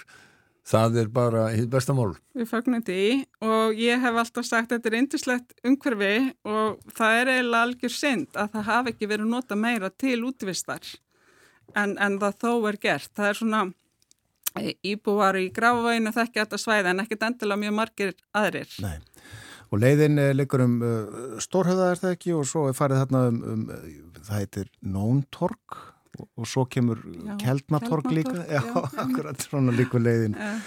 það er bara hitt besta mál. Við fögnum því og ég hef alltaf sagt að þetta er yndislegt umhverfi og það er eiginlega algjör synd að það hafi ekki verið nota meira til útvistar en, en það þó er gert. Það er svona íbúar í gráfavæginu þekki þetta svæði en ekkit endilega mjög margir aðrir. Nei. Og leiðin uh, liggur um uh, Stórhöða er það ekki og svo er farið þarna um, um uh, það heitir Nóntorg og, og svo kemur Já, Keldnatorg líka. Já, já. akkurat svona líkur leiðin. Uh,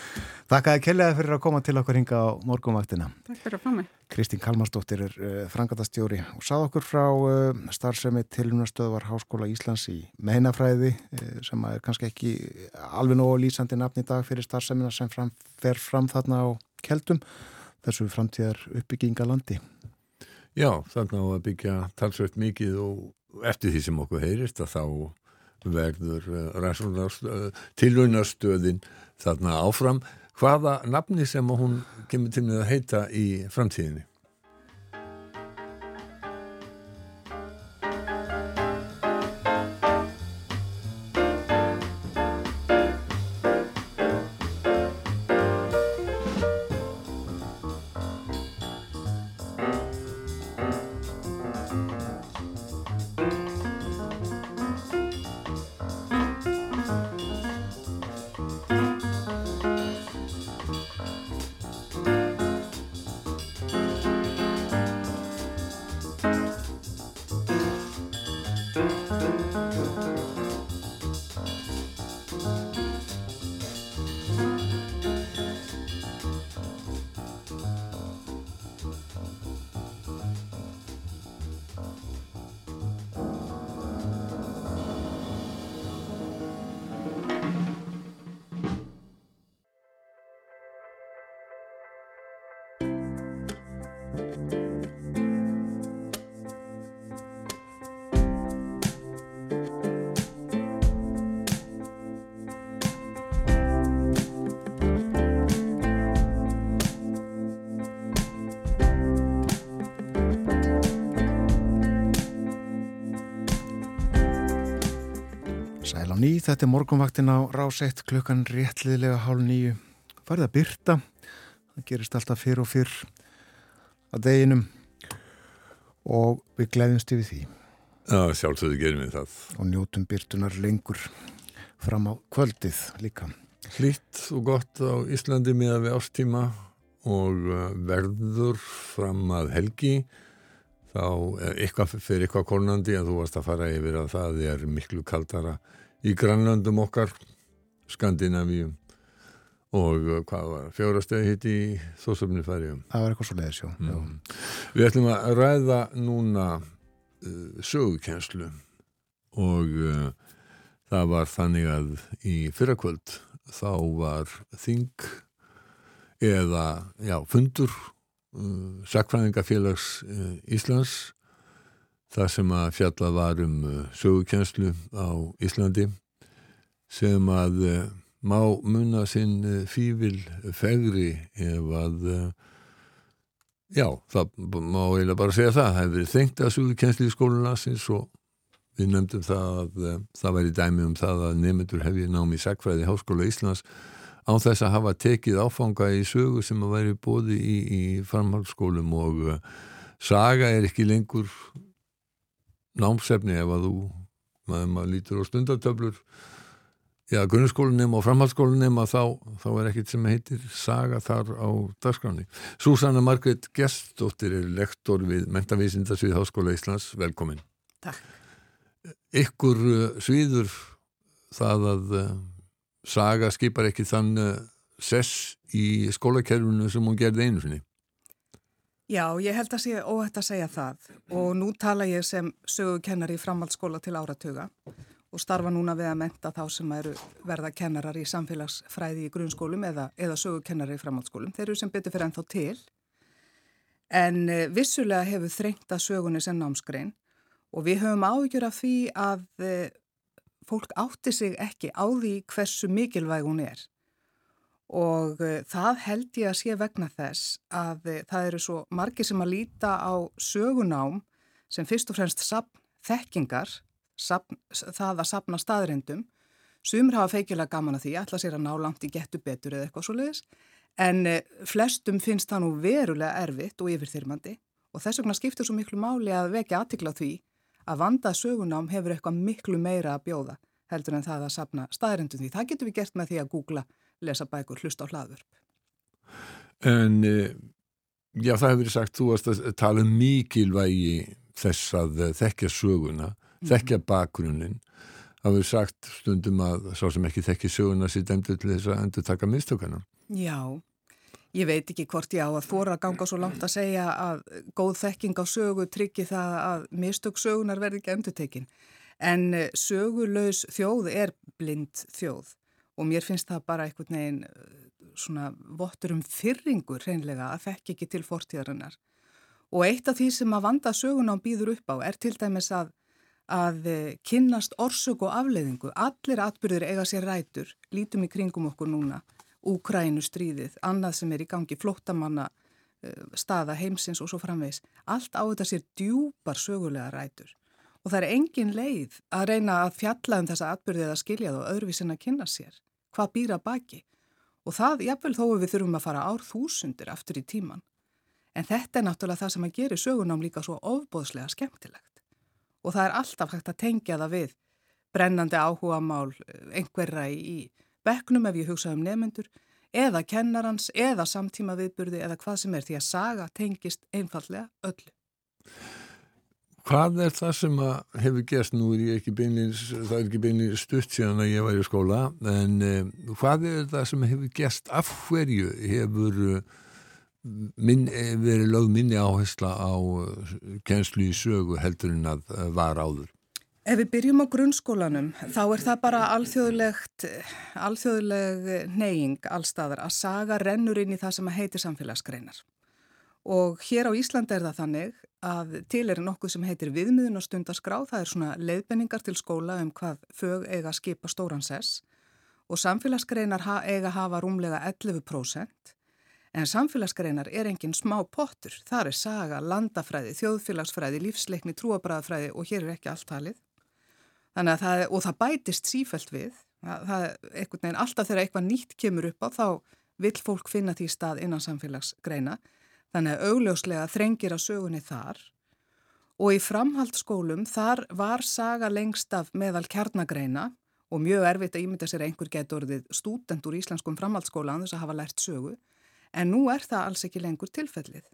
Þakkaði kellega fyrir að koma til okkur hinga á morgunvaktina. takk fyrir að fá mig. Kristín Kalmarsdóttir er uh, frangatastjóri og sað okkur frá uh, starfsemi tilunastöðvar Háskóla Íslands í meinafræði uh, sem er kannski ekki alveg nógu lýsandi nafn í dag fyrir starfsemina sem fram, fer fram þarna á keldum þessu framtíðar uppbygginga landi. Já, þannig á að byggja talsveit mikið og eftir því sem okkur heyrist að þá verður uh, tilunastöðin þarna áfram. Hvaða nafni sem hún kemur til að heita í framtíðinni? Þetta er morgunvaktin á rás 1 klukkan réttliðlega hálf nýju. Farið að byrta, það gerist alltaf fyrr og fyrr að deginum og við gleðumst yfir því Já, sjálfsögðu gerum við það. og njótum byrtunar lengur fram á kvöldið líka. Hlýtt og gott á Íslandi með við ástíma og uh, verður fram að helgi þá er eitthvað fyrir eitthvað kornandi en þú varst að fara yfir að það er miklu kaldara í grannlöndum okkar Skandinavíum og uh, hvað var fjórastegi hitt í þósöfni færiðum Það var eitthvað svo leiðis, já. Mm. Við ætlum að ræða núna uh, sögukenslu og uh, það var þannig að í fyrrakvöld þá var þing eða já, fundur uh, Sakfræðingafélags Íslands þar sem að fjalla var um uh, sögukenslu á Íslandi sem að uh, má munna sinn uh, fífil fegri ef að Já, það má eiginlega bara segja það. Það hefur verið þengt að suðu kjensli í skólanasins og við nefndum það að það væri dæmi um það að nefndur hefði námi í Sækfræði Háskóla Íslands án þess að hafa tekið áfanga í sögu sem að væri bóði í, í framhaldsskólum og saga er ekki lengur námsefni ef að þú maður, maður lítur á stundatöflur Já, grunnskólinum og framhaldsskólinum að þá, þá er ekkit sem heitir saga þar á dagskráni. Súsanna Margrét Gestóttir er lektor við Mentavísindasvið Háskóla Íslands. Velkomin. Takk. Ykkur uh, sviður það að uh, saga skipar ekki þann uh, sess í skólakerfinu sem hún gerði einu sinni. Já, ég held að sé óhætt að segja það. Og nú tala ég sem sögukennari í framhaldsskóla til áratuga og starfa núna við að menta þá sem eru verða kennarar í samfélagsfræði í grunnskólum eða, eða sögukennari í framhaldsskólum. Þeir eru sem betur fyrir ennþá til. En eh, vissulega hefur þrengt að sögunni sem námsgrein og við höfum áhyggjur af því að eh, fólk átti sig ekki á því hversu mikilvæg hún er og uh, það held ég að sé vegna þess að uh, það eru svo margir sem að líta á sögunám sem fyrst og fremst sapn þekkingar, sapn, það að sapna staðrendum. Sumir hafa feikilega gaman að því, ætla sér að ná langt í getu betur eða eitthvað svo leiðis, en uh, flestum finnst það nú verulega erfitt og yfirþyrmandi og þess vegna skiptir svo miklu máli að vekja aðtikla því að vandað sögunám hefur eitthvað miklu meira að bjóða heldur en það að sapna staðrendum því. Það getur við gert með því að googla lesa bækur, hlusta á hlaðvörp. En uh, já, það hefur verið sagt, þú varst að tala um mikilvægi þess að uh, þekkja söguna, þekkja bakgrunnin. Það hefur sagt stundum að sá sem ekki þekki söguna sér dæmdur til þess að endur taka mistökana. Já, ég veit ekki hvort ég á að þóra að ganga svo langt að segja að góð þekking á sögu tryggi það að mistök sögunar verði ekki endurtekin. En eh, sögulaus þjóð er blind þjóð og mér finnst það bara einhvern veginn eh, svona vottur um fyrringur hreinlega að þekki ekki til fortíðarinnar. Og eitt af því sem að vanda sögunám býður upp á er til dæmis að, að eh, kynnast orsök og afleiðingu. Allir atbyrður eiga sér rætur, lítum í kringum okkur núna, Úkrænu stríðið, annað sem er í gangi, flóttamanna eh, staða heimsins og svo framvegs. Allt á þetta sér djúpar sögulega rætur. Og það er engin leið að reyna að fjalla um þessa atbyrðið að skilja það og öðruvísin að kynna sér. Hvað býra baki? Og það, jáfnvel þó við þurfum að fara ár þúsundir aftur í tíman. En þetta er náttúrulega það sem að gera sögunám líka svo ofbóðslega skemmtilegt. Og það er alltaf hægt að tengja það við brennandi áhuga mál einhverra í bekknum ef ég hugsa um nefnendur eða kennarans eða samtíma viðburði eða hvað sem er því að saga tengist einfallega öllu. Hvað er það sem að hefur gerst nú er beinlýns, það er ekki beinlýns stutt síðan að ég var í skóla en um, hvað er það sem hefur gerst af hverju hefur uh, minn, eh, verið lögð minni áhersla á uh, kennslu í sögu heldur en að var áður? Ef við byrjum á grunnskólanum þá er það bara alþjóðleg neying allstaðar að saga rennur inn í það sem að heiti samfélagsgreinar. Og hér á Íslandi er það þannig að til er nokkuð sem heitir viðmiðun og stundaskrá, það er svona leiðbenningar til skóla um hvað fög eiga að skipa stóran sess. Og samfélagsgreinar eiga að hafa rúmlega 11% en samfélagsgreinar er engin smá pottur, það er saga, landafræði, þjóðfélagsfræði, lífsleikni, trúabræðafræði og hér er ekki allt talið. Þannig að það, og það bætist sífælt við, það, það einhvern veginn alltaf þegar eitthvað nýtt kemur upp á þá vill fólk finna því stað innan samfélagsgreina. Þannig að augljóslega þrengir að sögunni þar. Og í framhaldsskólum þar var saga lengst af meðal kjarnagreina og mjög erfitt að ímynda sér að einhver getur stúdent úr íslenskum framhaldsskóla án þess að hafa lært sögu. En nú er það alls ekki lengur tilfellið.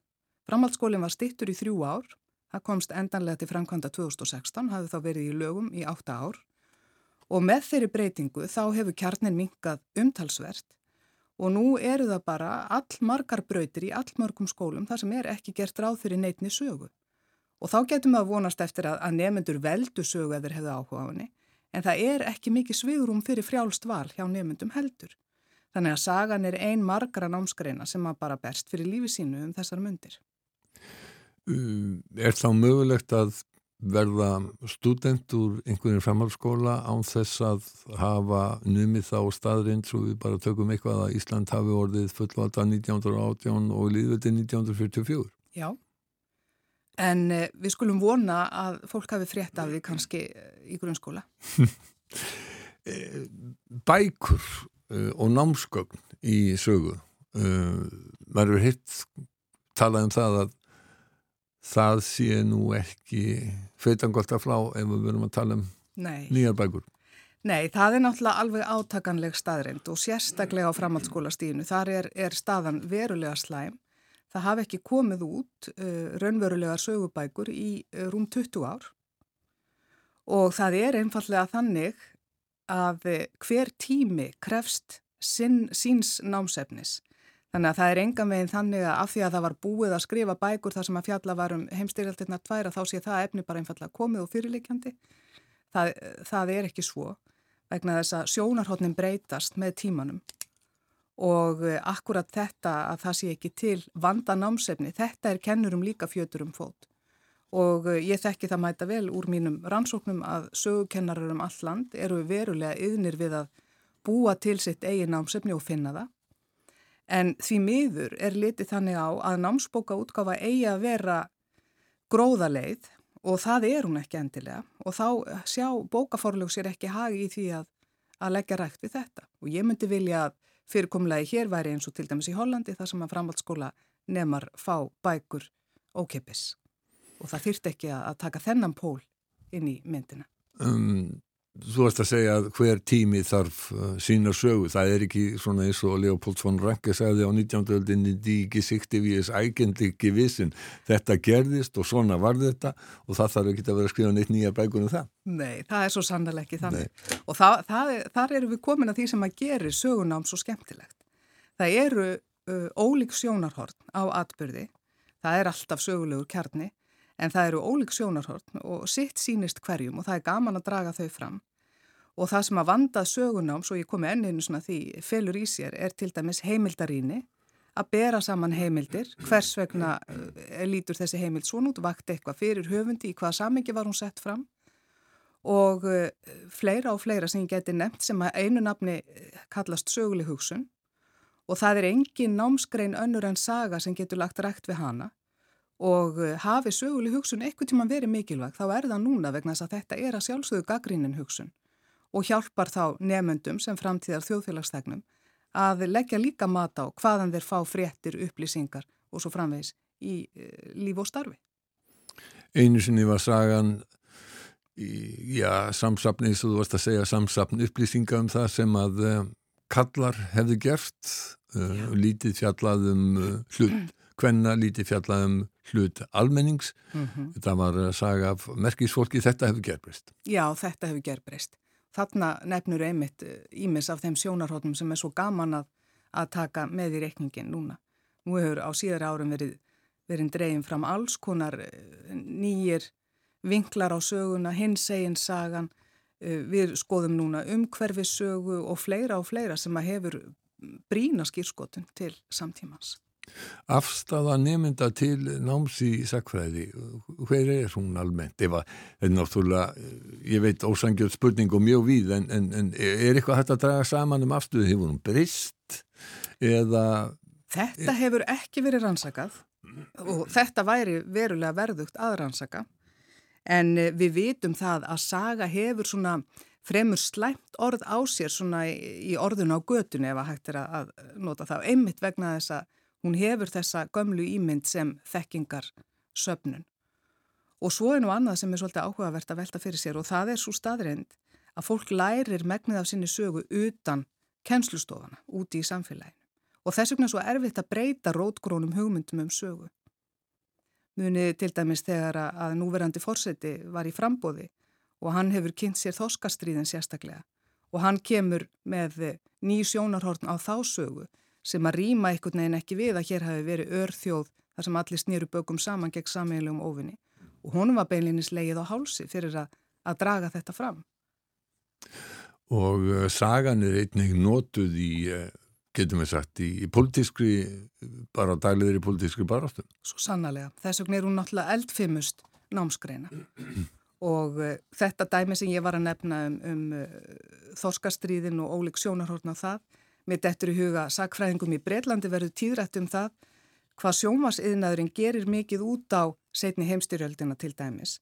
Framhaldsskólinn var stittur í þrjú ár, það komst endanlega til framkvæmda 2016, hafði þá verið í lögum í átta ár. Og með þeirri breytingu þá hefur kjarnin minkað umtalsvert og nú eru það bara allmargar brautir í allmörgum skólum þar sem er ekki gert ráð fyrir neitni sögu. Og þá getum við að vonast eftir að, að nefnendur veldu sögu eða hefðu áhuga á henni, en það er ekki mikið svigurum fyrir frjálst val hjá nefnendum heldur. Þannig að sagan er ein margra námskreina sem að bara berst fyrir lífi sínu um þessar myndir. Um, Er þá mögulegt að verða student úr einhverjum framhaldsskóla án þess að hafa numið þá staðrind svo við bara tökum eitthvað að Ísland hafi orðið fullvalda 1918 og líðvöldi 1944? Já, en uh, við skulum vona að fólk hafi frétt af því kannski uh, í grunnskóla. Eh, Bækur og námsgögn í sögu uh, maður er hitt talað um það að það sé nú ekki feitangolt að flá ef við verum að tala um Nei. nýjar bækur. Nei, það er náttúrulega alveg átakanleg staðrind og sérstaklega á framhaldsskólastíðinu. Þar er, er staðan verulega slæm. Það hafi ekki komið út uh, raunverulegar sögubækur í uh, rúm 20 ár og það er einfallega þannig að uh, hver tími krefst sinn, síns námsefnis. Þannig að það er enga meginn þannig að af því að það var búið að skrifa bækur þar sem að fjalla var um heimstyrjaldirna tværa þá sé það efni bara einfallega komið og fyrirleikjandi. Það, það er ekki svo vegna þess að sjónarhóttnin breytast með tímanum. Og eh, akkurat þetta að það sé ekki til vanda námsefni, þetta er kennurum líka fjötur um fót. Og eh, ég þekki það mæta vel úr mínum rannsóknum að sögukennarar um all land eru verulega yðnir við að búa til sitt eigin námsefni og finna það en því miður er litið þannig á að námsbóka útgáfa eigi að vera gróðaleið og það er hún ekki endilega. Og þá sjá bókaforlög sér ekki hagi í því að, að leggja rægt við þetta. Og ég myndi vilja að fyrirkomulegi hér væri eins og til dæmis í Hollandi þar sem að framhaldsskóla nemar fá bækur ókeppis og það þyrft ekki að taka þennan pól inn í myndina. Um, þú varst að segja að hver tími þarf uh, sína sögu. Það er ekki svona eins og Leopold von Ranke sagði á 19. öldinni díki sikti við þess ægendliki vissin. Þetta gerðist og svona var þetta og það þarf ekki að vera að skrifa neitt nýja bækur um það. Nei, það er svo sannlega ekki þannig. Og það, það, þar eru við komin að því sem að gerir sögunám svo skemmtilegt. Það eru uh, ólík sjónarhorn á atbyrði, það er alltaf sögulegur kjarni, en það eru ólík sjónarhorn og sitt sýnist hverjum og það er gaman að draga þau fram. Og það sem að vandað sögunám, svo ég komi enninu svona því, felur í sér, er til dæmis heimildaríni, að bera saman heimildir, hvers vegna uh, lítur þessi heimild svona út, vakti eitthvað fyrir höfundi, í hvaða samengi var hún sett fram. Og uh, fleira og fleira sem ég geti nefnt sem að einu nafni eh, kallast söguleg hugsun. Og það er engin námsgrein önnur en saga sem getur lagt rækt við hana og uh, hafi söguleg hugsun eitthvað tíma verið mikilvæg þá er það núna vegna þess að þetta er að sjálfsögðu gaggrínin hugsun. Og hjálpar þá nefnendum sem framtíðar þjóðfélagsþegnum að leggja líka mat á hvaðan þeir fá fréttir, upplýsingar og svo framvegis í uh, líf og starfi. Einu sinni var sagan í, já, samsapni, þú varst að segja samsapn upplýsinga um það sem að uh, kallar hefðu gert uh, lítið fjallað um uh, hlut hvenna, lítið fjallað um hlut almennings, þetta var uh, saga af merkisfólki, þetta hefur gerbrist Já, þetta hefur gerbreyst. Þarna nefnur einmitt ímis af þeim sjónarhóttum sem er svo gaman að, að taka með í reikningin núna. Nú hefur á síðar árum verið, verið dregin fram alls konar eh, nýjir vinklar á söguna, hins egin sagan. Eh, Við skoðum núna umhverfi sögu og fleira og fleira sem að hefur brína skýrskotun til samtímans. Afstafa nemynda til náms í sakfræði, hver er hún almennt? Ef að, er náttúrulega, ég veit ósangjöld spurning og mjög víð, en, en, en er eitthvað hægt að draga saman um afstöðu? Hefur hún brist? Eða, Þetta hefur ekki verið rannsakað og þetta væri verulega verðugt að rannsaka En eh, við vitum það að saga hefur svona fremur slæmt orð á sér svona í, orðun á götunni ef að hægt er að nota það. Einmitt vegna þess að hún hefur þessa gömlu ímynd sem þekkingar söfnun. Og svo er nú annað sem er svolítið áhugavert að velta fyrir sér og það er svo staðreind að fólk lærir megnið af sinni sögu utan kennslustofana úti í samfélaginu. Og þess vegna er svo erfitt að breyta rótgrónum hugmyndum um sögu. Munið til dæmis þegar að, núverandi fórseti var í frambóði og hann hefur kynnt sér þoskastriðin sérstaklega og hann kemur með ný sjónarhorn á þá sögu sem að rýma einhvern veginn ekki við að hér hafi verið örþjóð þar sem allir snýru bökum saman gegn sameiginlegum óvinni og honum var beinlinis leið á hálsi fyrir að, að draga þetta fram. Og uh, sagan er einnig notuð í, uh, getum við sagt, í, í politískri, bara dæliður í politískri baráttum. Svo sannarlega. Þess vegna er hún náttúrulega eldfimust námsgreina og uh, þetta dæmi sem ég var að nefna um, um þorskastríðin og ólík sjónarhórn á það, mitt eftir í huga sakfræðingum í Breitlandi verður tíðrætt um það hvað sjónvasiðnaðurinn gerir mikið út á setni heimstyrjöldina til dæmis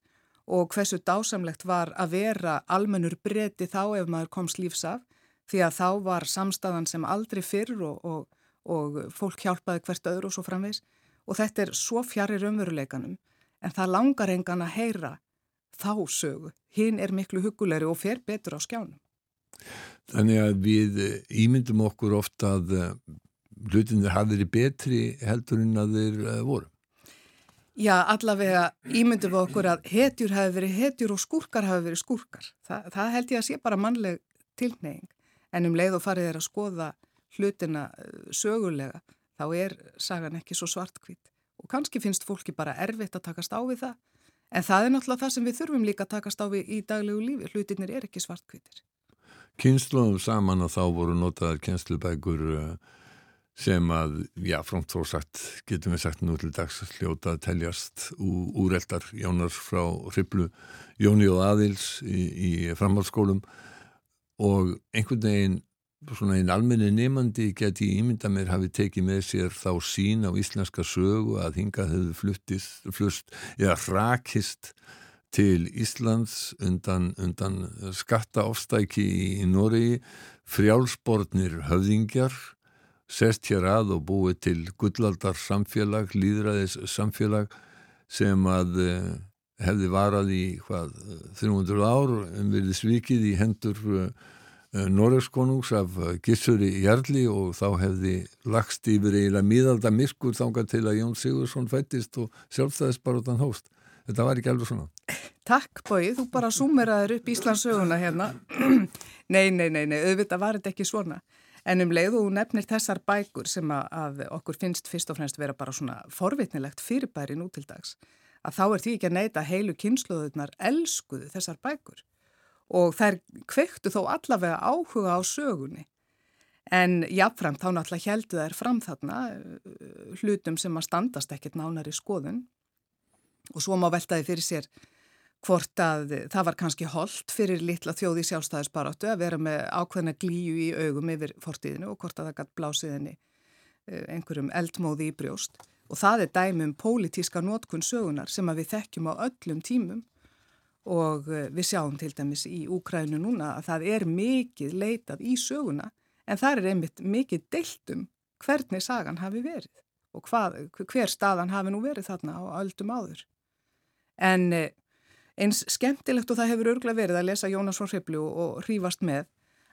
og hversu dásamlegt var að vera almennur breyti þá ef maður komst lífs af því að þá var samstæðan sem aldrei fyrr og, og, og fólk hjálpaði hvert öðru og svo framvegs og þetta er svo fjari raunveruleikanum en það langar engan að heyra þá sögu. Hinn er miklu hugulegri og fer betur á skjánum. Þannig að við ímyndum okkur ofta að uh, hlutinir hafi verið betri heldur en að þeir uh, voru. Já, allavega ímyndum við okkur að hetjur hafi verið hetjur og skúrkar hafi verið skúrkar. Þa, það held ég að sé bara mannleg tilneying. En um leið og farið er að skoða hlutina sögulega, þá er sagan ekki svo svartkvít. Og kannski finnst fólki bara erfitt að takast á við það. En það er náttúrulega það sem við þurfum líka að takast á við í daglegu lífi. Hlutinir er ekki svartkvítir. Kynnslóðum saman að þá voru notaðar kennslubækur uh, sem að, já, frómt þó sagt, getum við sagt nú til dags hljóta að teljast úreldar Jónar frá Hriblu, Jóni og Aðils í, í framhaldsskólum. Og einhvern veginn svona einn almenni nefandi geti ímynda mér hafi tekið með sér þá sín á íslenska sögu að hingað hefðu fluttist, flust eða rakist til Íslands undan, undan skattaofstæki í, Noregi, frjálsbornir höfðingjar, sest hér að og búið til gullaldar samfélag, líðræðis samfélag sem að eh, hefði varað í hvað, 300 ár um verið svikið í hendur Noregskonungs af Gissuri Jarli og þá hefði lagst yfir eiginlega miðalda miskur þangað til að Jón Sigursson fættist og sjálfstæðisbaróttan hóst. Þetta var ekki alveg svona. Takk Bói, þú bara súmeraður upp Íslandsöguna hérna. nei, nei, nei, nei, auðvitað var þetta ekki svona. En um leið og nefnir þessar bækur sem að, okkur finnst fyrst og fremst vera bara svona forvitnilegt fyrirbæri nú til dags, að þá er því ekki að neyta heilu kynsluðunar elskuðu þessar bækur og þær kveiktu þó allavega áhuga á sögunni. En jáfnframt þá náttúrulega heldu þær fram þarna uh, hlutum sem að standast ekkert nánari skoðun og svo má veltaði fyrir sér hvort að það var kannski holdt fyrir litla þjóði sjálfstæðisbaráttu að vera með ákveðna glíu í augum yfir fortíðinu og hvort að það gætt blásið henni eh, einhverjum eldmóði í brjóst. Og það er dæmi um pólitíska nótkunn sögunar sem að við þekkjum á öllum tímum og eh, við sjáum til dæmis í Úkrænu núna að það er mikið leitað í söguna en það er einmitt mikið deilt um hvernig sagan hafi verið og hvað, hver staðan hafi nú verið þarna á öldum áður. En eh, eins skemmtilegt og það hefur örgla verið að lesa Jónas frá Hriblu og hrífast með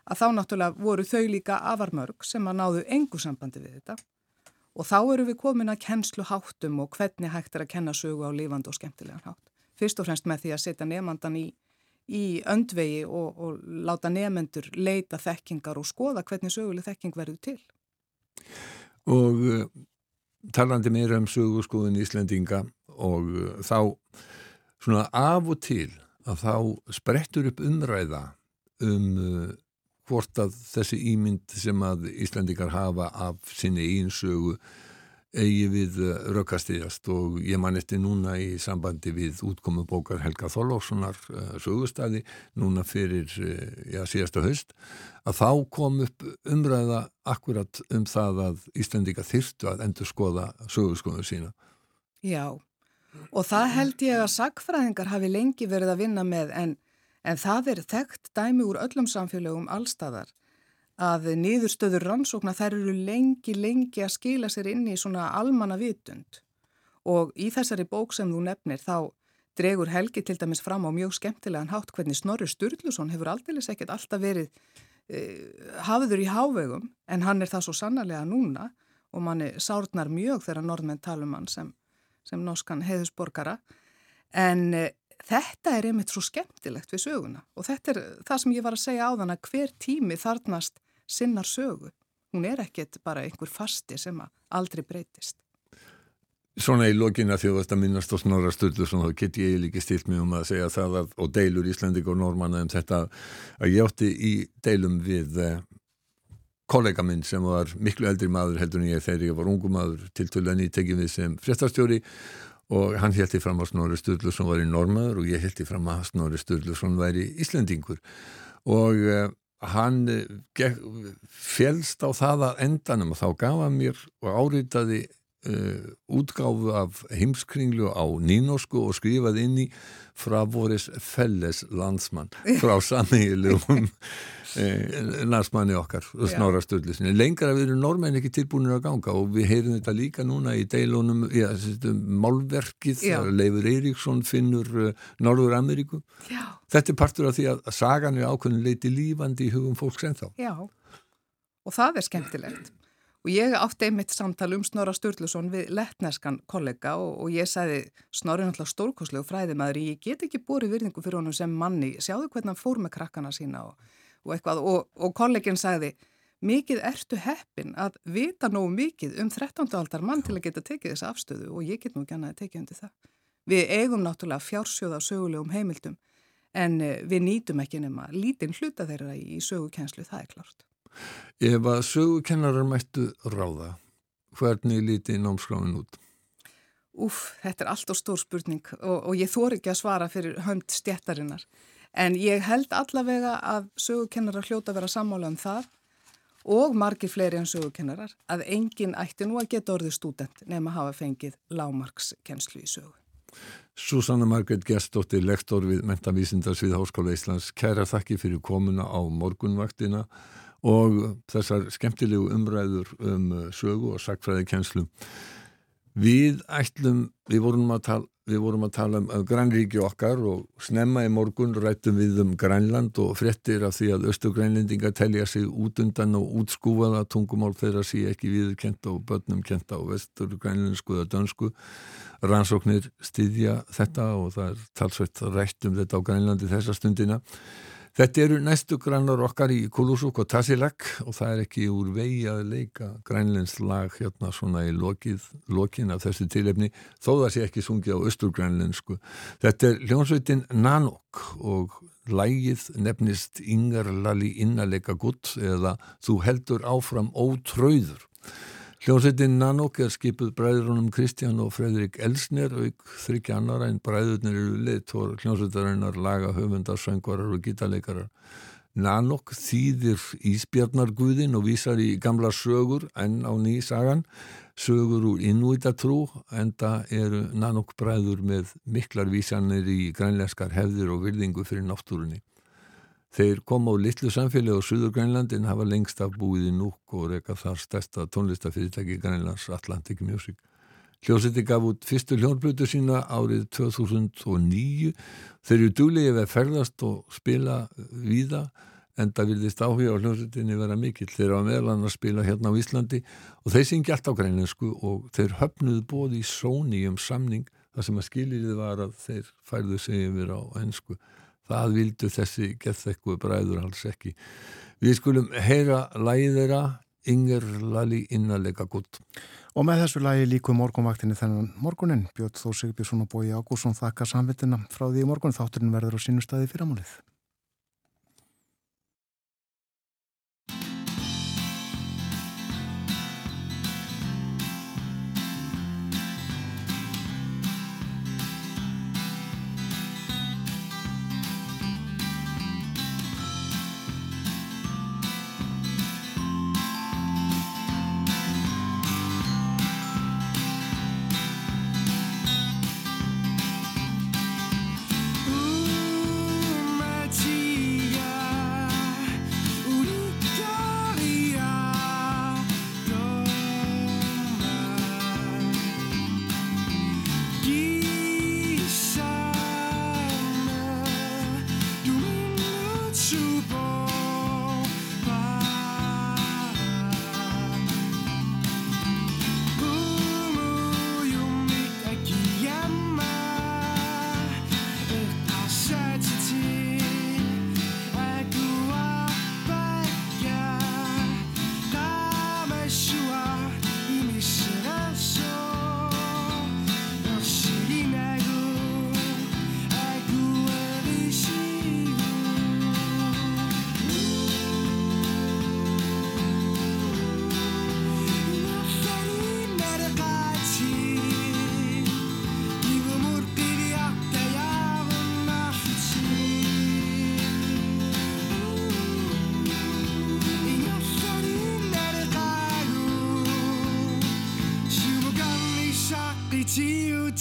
að þá náttúrulega voru þau líka afarmörg sem að náðu engu sambandi við þetta og þá eru við komin að kennslu háttum og hvernig hægt er að kenna sögu á lífandi og skemmtilegan hátt. Fyrst og fremst með því að setja nefnandan í, í öndvegi og, og láta nefnendur leita þekkingar og skoða hvernig söguleg þekking verður til. Og uh, talandi meira um sögurskoðun Íslendinga og uh, þá svona af og til að þá sprettur upp umræða um uh, hvort að þessi ímynd sem að Íslendingar hafa af sinni einsögu eigi við rökkastiðast og ég man eftir núna í sambandi við útkomu bókar Helga Þorlókssonar uh, sögustæði núna fyrir uh, já, síðasta haust að þá kom upp umræða akkurat um það að Íslendinga þyrstu að endur skoða sögurskoðun sína. Já, Og það held ég að sagfræðingar hafi lengi verið að vinna með en, en það er þekkt dæmi úr öllum samfélögum allstaðar að niðurstöður rannsókna þær eru lengi, lengi að skila sér inn í svona almanna vitund. Og í þessari bók sem þú nefnir þá dregur Helgi til dæmis fram á mjög skemmtilegan hátt hvernig Snorri Sturluson hefur aldeilis ekkert alltaf verið uh, hafður í hávegum en hann er það svo sannarlega núna og manni sárnar mjög þegar norðmenn talum hann sem, sem norskan heiðusborgara en uh, þetta er einmitt svo skemmtilegt við söguna og þetta er það sem ég var að segja á þann að hver tími þarnast sinnar sögu. Hún er ekkert bara einhver fasti sem að aldrei breytist. Svona í lokina því að þetta minnast á Snorra Sturluson þá get ég líki stilt mig um að segja það að, og deilur Íslandik og Normanna um þetta að ég átti í deilum við eh, kollega minn sem var miklu eldri maður heldur en ég þegar ég var ungum maður til tölu að nýtekja við sem fréttastjóri og hann heldi fram að Snorri Sturluson var í Normaður og ég heldi fram að Snorri Sturluson væri Íslandingur og eh, hann eh, félst á það að endanum og þá gaf hann mér og áritaði uh, útgáfu af heimskringlu á nýnorsku og skrifaði inn í frá voris felles landsmann frá samílum landsmanni okkar snára stöðlisinni. Lengra við erum normenn ekki tilbúinir að ganga og við heyrum þetta líka núna í deilunum, já, þessu, málverkið. Leifur Eiríksson finnur uh, Norður Ameríku. Já. Þetta er partur af því að sagan er ákveðin leiti lífandi í hugum fólks ennþá. Já, og það er skemmtilegt. Og ég átti einmitt samtal um Snorra Sturluson við lettneskan kollega og, og ég sagði Snorri náttúrulega stórkoslegu fræðimaður ég get ekki búið virðingu fyrir honum sem manni sjáðu hvernig hann fór með krakkana sína og, og eitthvað og, og kollegin sagði mikið ertu heppin að vita nógu mikið um 13. aldar mann til að geta tekið þessa afstöðu og ég get nú annað að tekið undir það. Við eigum náttúrulega fjársjóða sögulegum heimildum en eh, við nýtum ekki nema lítinn hluta þeirra í sögukenslu, það er klart. Ef að sögukennarar mættu ráða, hvernig líti námskráin út? Úf, þetta er alltaf stór spurning og, og ég þór ekki að svara fyrir hönd stjættarinnar. En ég held allavega að sögukennarar hljóta að vera sammála um það og margir fleiri en sögukennarar að enginn ætti nú að geta orðið stúdent nema að hafa fengið lámarkskenslu í sögu. Susanna Margrét Gestóttir, lektor við Mentavísindarsvið Háskóla Íslands, kæra þakki fyrir komuna á morgunvaktina og þessar skemmtilegu umræður um sögu og sakfræði kjenslu. Við ætlum, við vorum að tala, við vorum að tala um grænríki okkar og snemma í morgun rættum við um Grænland og frettir af því að Östugrænlendinga telja sig út undan og útskúfaða tungumál þeirra sé ekki viðurkent og börnum kent á vestur grænlensku eða dönsku. Rannsóknir styðja þetta og það er talsveit rætt um þetta á Grænlandi þessa stundina. Þetta eru næstu grannar okkar í Kulusuk og Tassilak og það er ekki úr vegi að leika grænlens lag hérna svona í lokið, lokin af þessu tilefni þó það sé ekki sungið á austurgrænlensku. Þetta er hljónsveitin Nanok og lægið nefnist Ingar Lali Innaleika Gutt eða Þú heldur áfram ótröður. Hljómsveitin Nanok er skipuð bræðurunum Kristján og Fredrik Elsner auk þryggja annara en bræðurnir eru leiðtór hljómsveitarinnar laga höfundar, söngvarar og gítarleikarar. Nanok þýðir Ísbjarnarguðin og vísar í gamla sögur enn á ný sagan, sögur úr innvítatrú, enda eru Nanok bræður með miklar vísanir í grænlenskar hefðir og virðingu fyrir náttúrunni. Þeir koma á litlu samfélagi á Suður Grænlandin hafa lengst af búið í núk og reyka þar stærsta tónlistafyrirtæki Grænlands Atlantic Music. Hljósiti gaf út fyrstu hljónblutu sína árið 2009. Þeir eru duglegið að ferðast og spila víða en það vilðist áhuga á hljómsveitinni vera mikill. Þeir að meðlan að spila hérna á Íslandi og þeir syngja allt á grænlensku og þeir höfnuðu bóði í Sony um samning þar sem að skiljiðið var að þeir færðu sig yfir á ennsku. Það vildu þessi gethekku bræður alls ekki. Við skulum heyra lægið þeirra Inger Lali Innalega Gutt. Og með þessu lagi líku morgunvaktinni þennan morgunin. Björn Þór Sigbjörnsson og Bói Ágússon þakka samvittina frá því morgun. Þátturinn verður á sínu staði fyrramálið.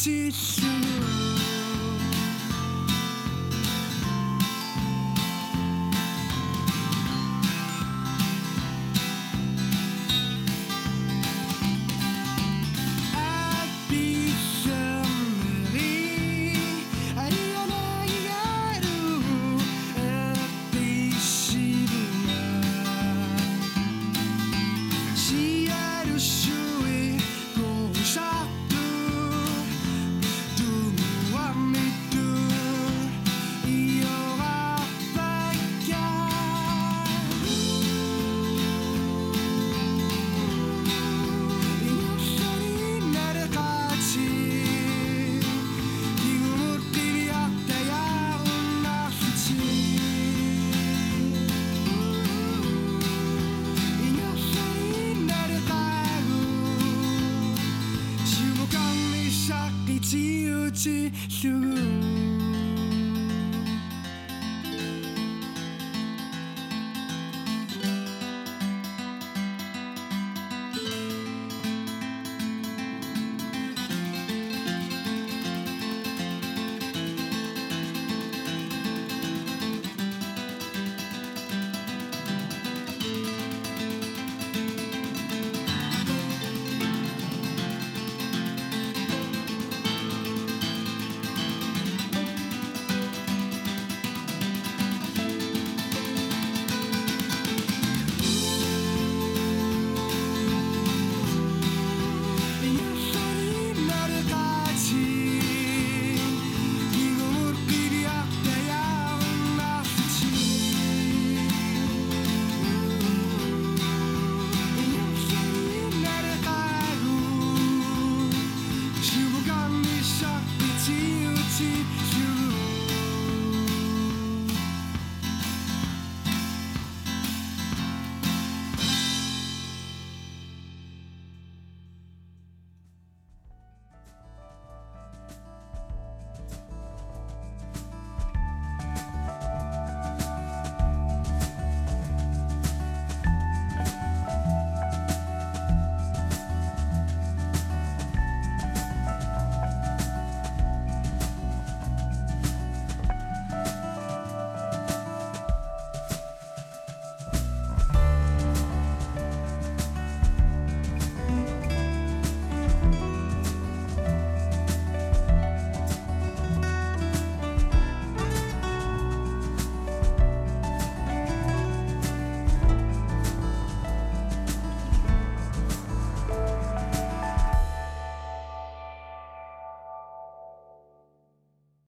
see.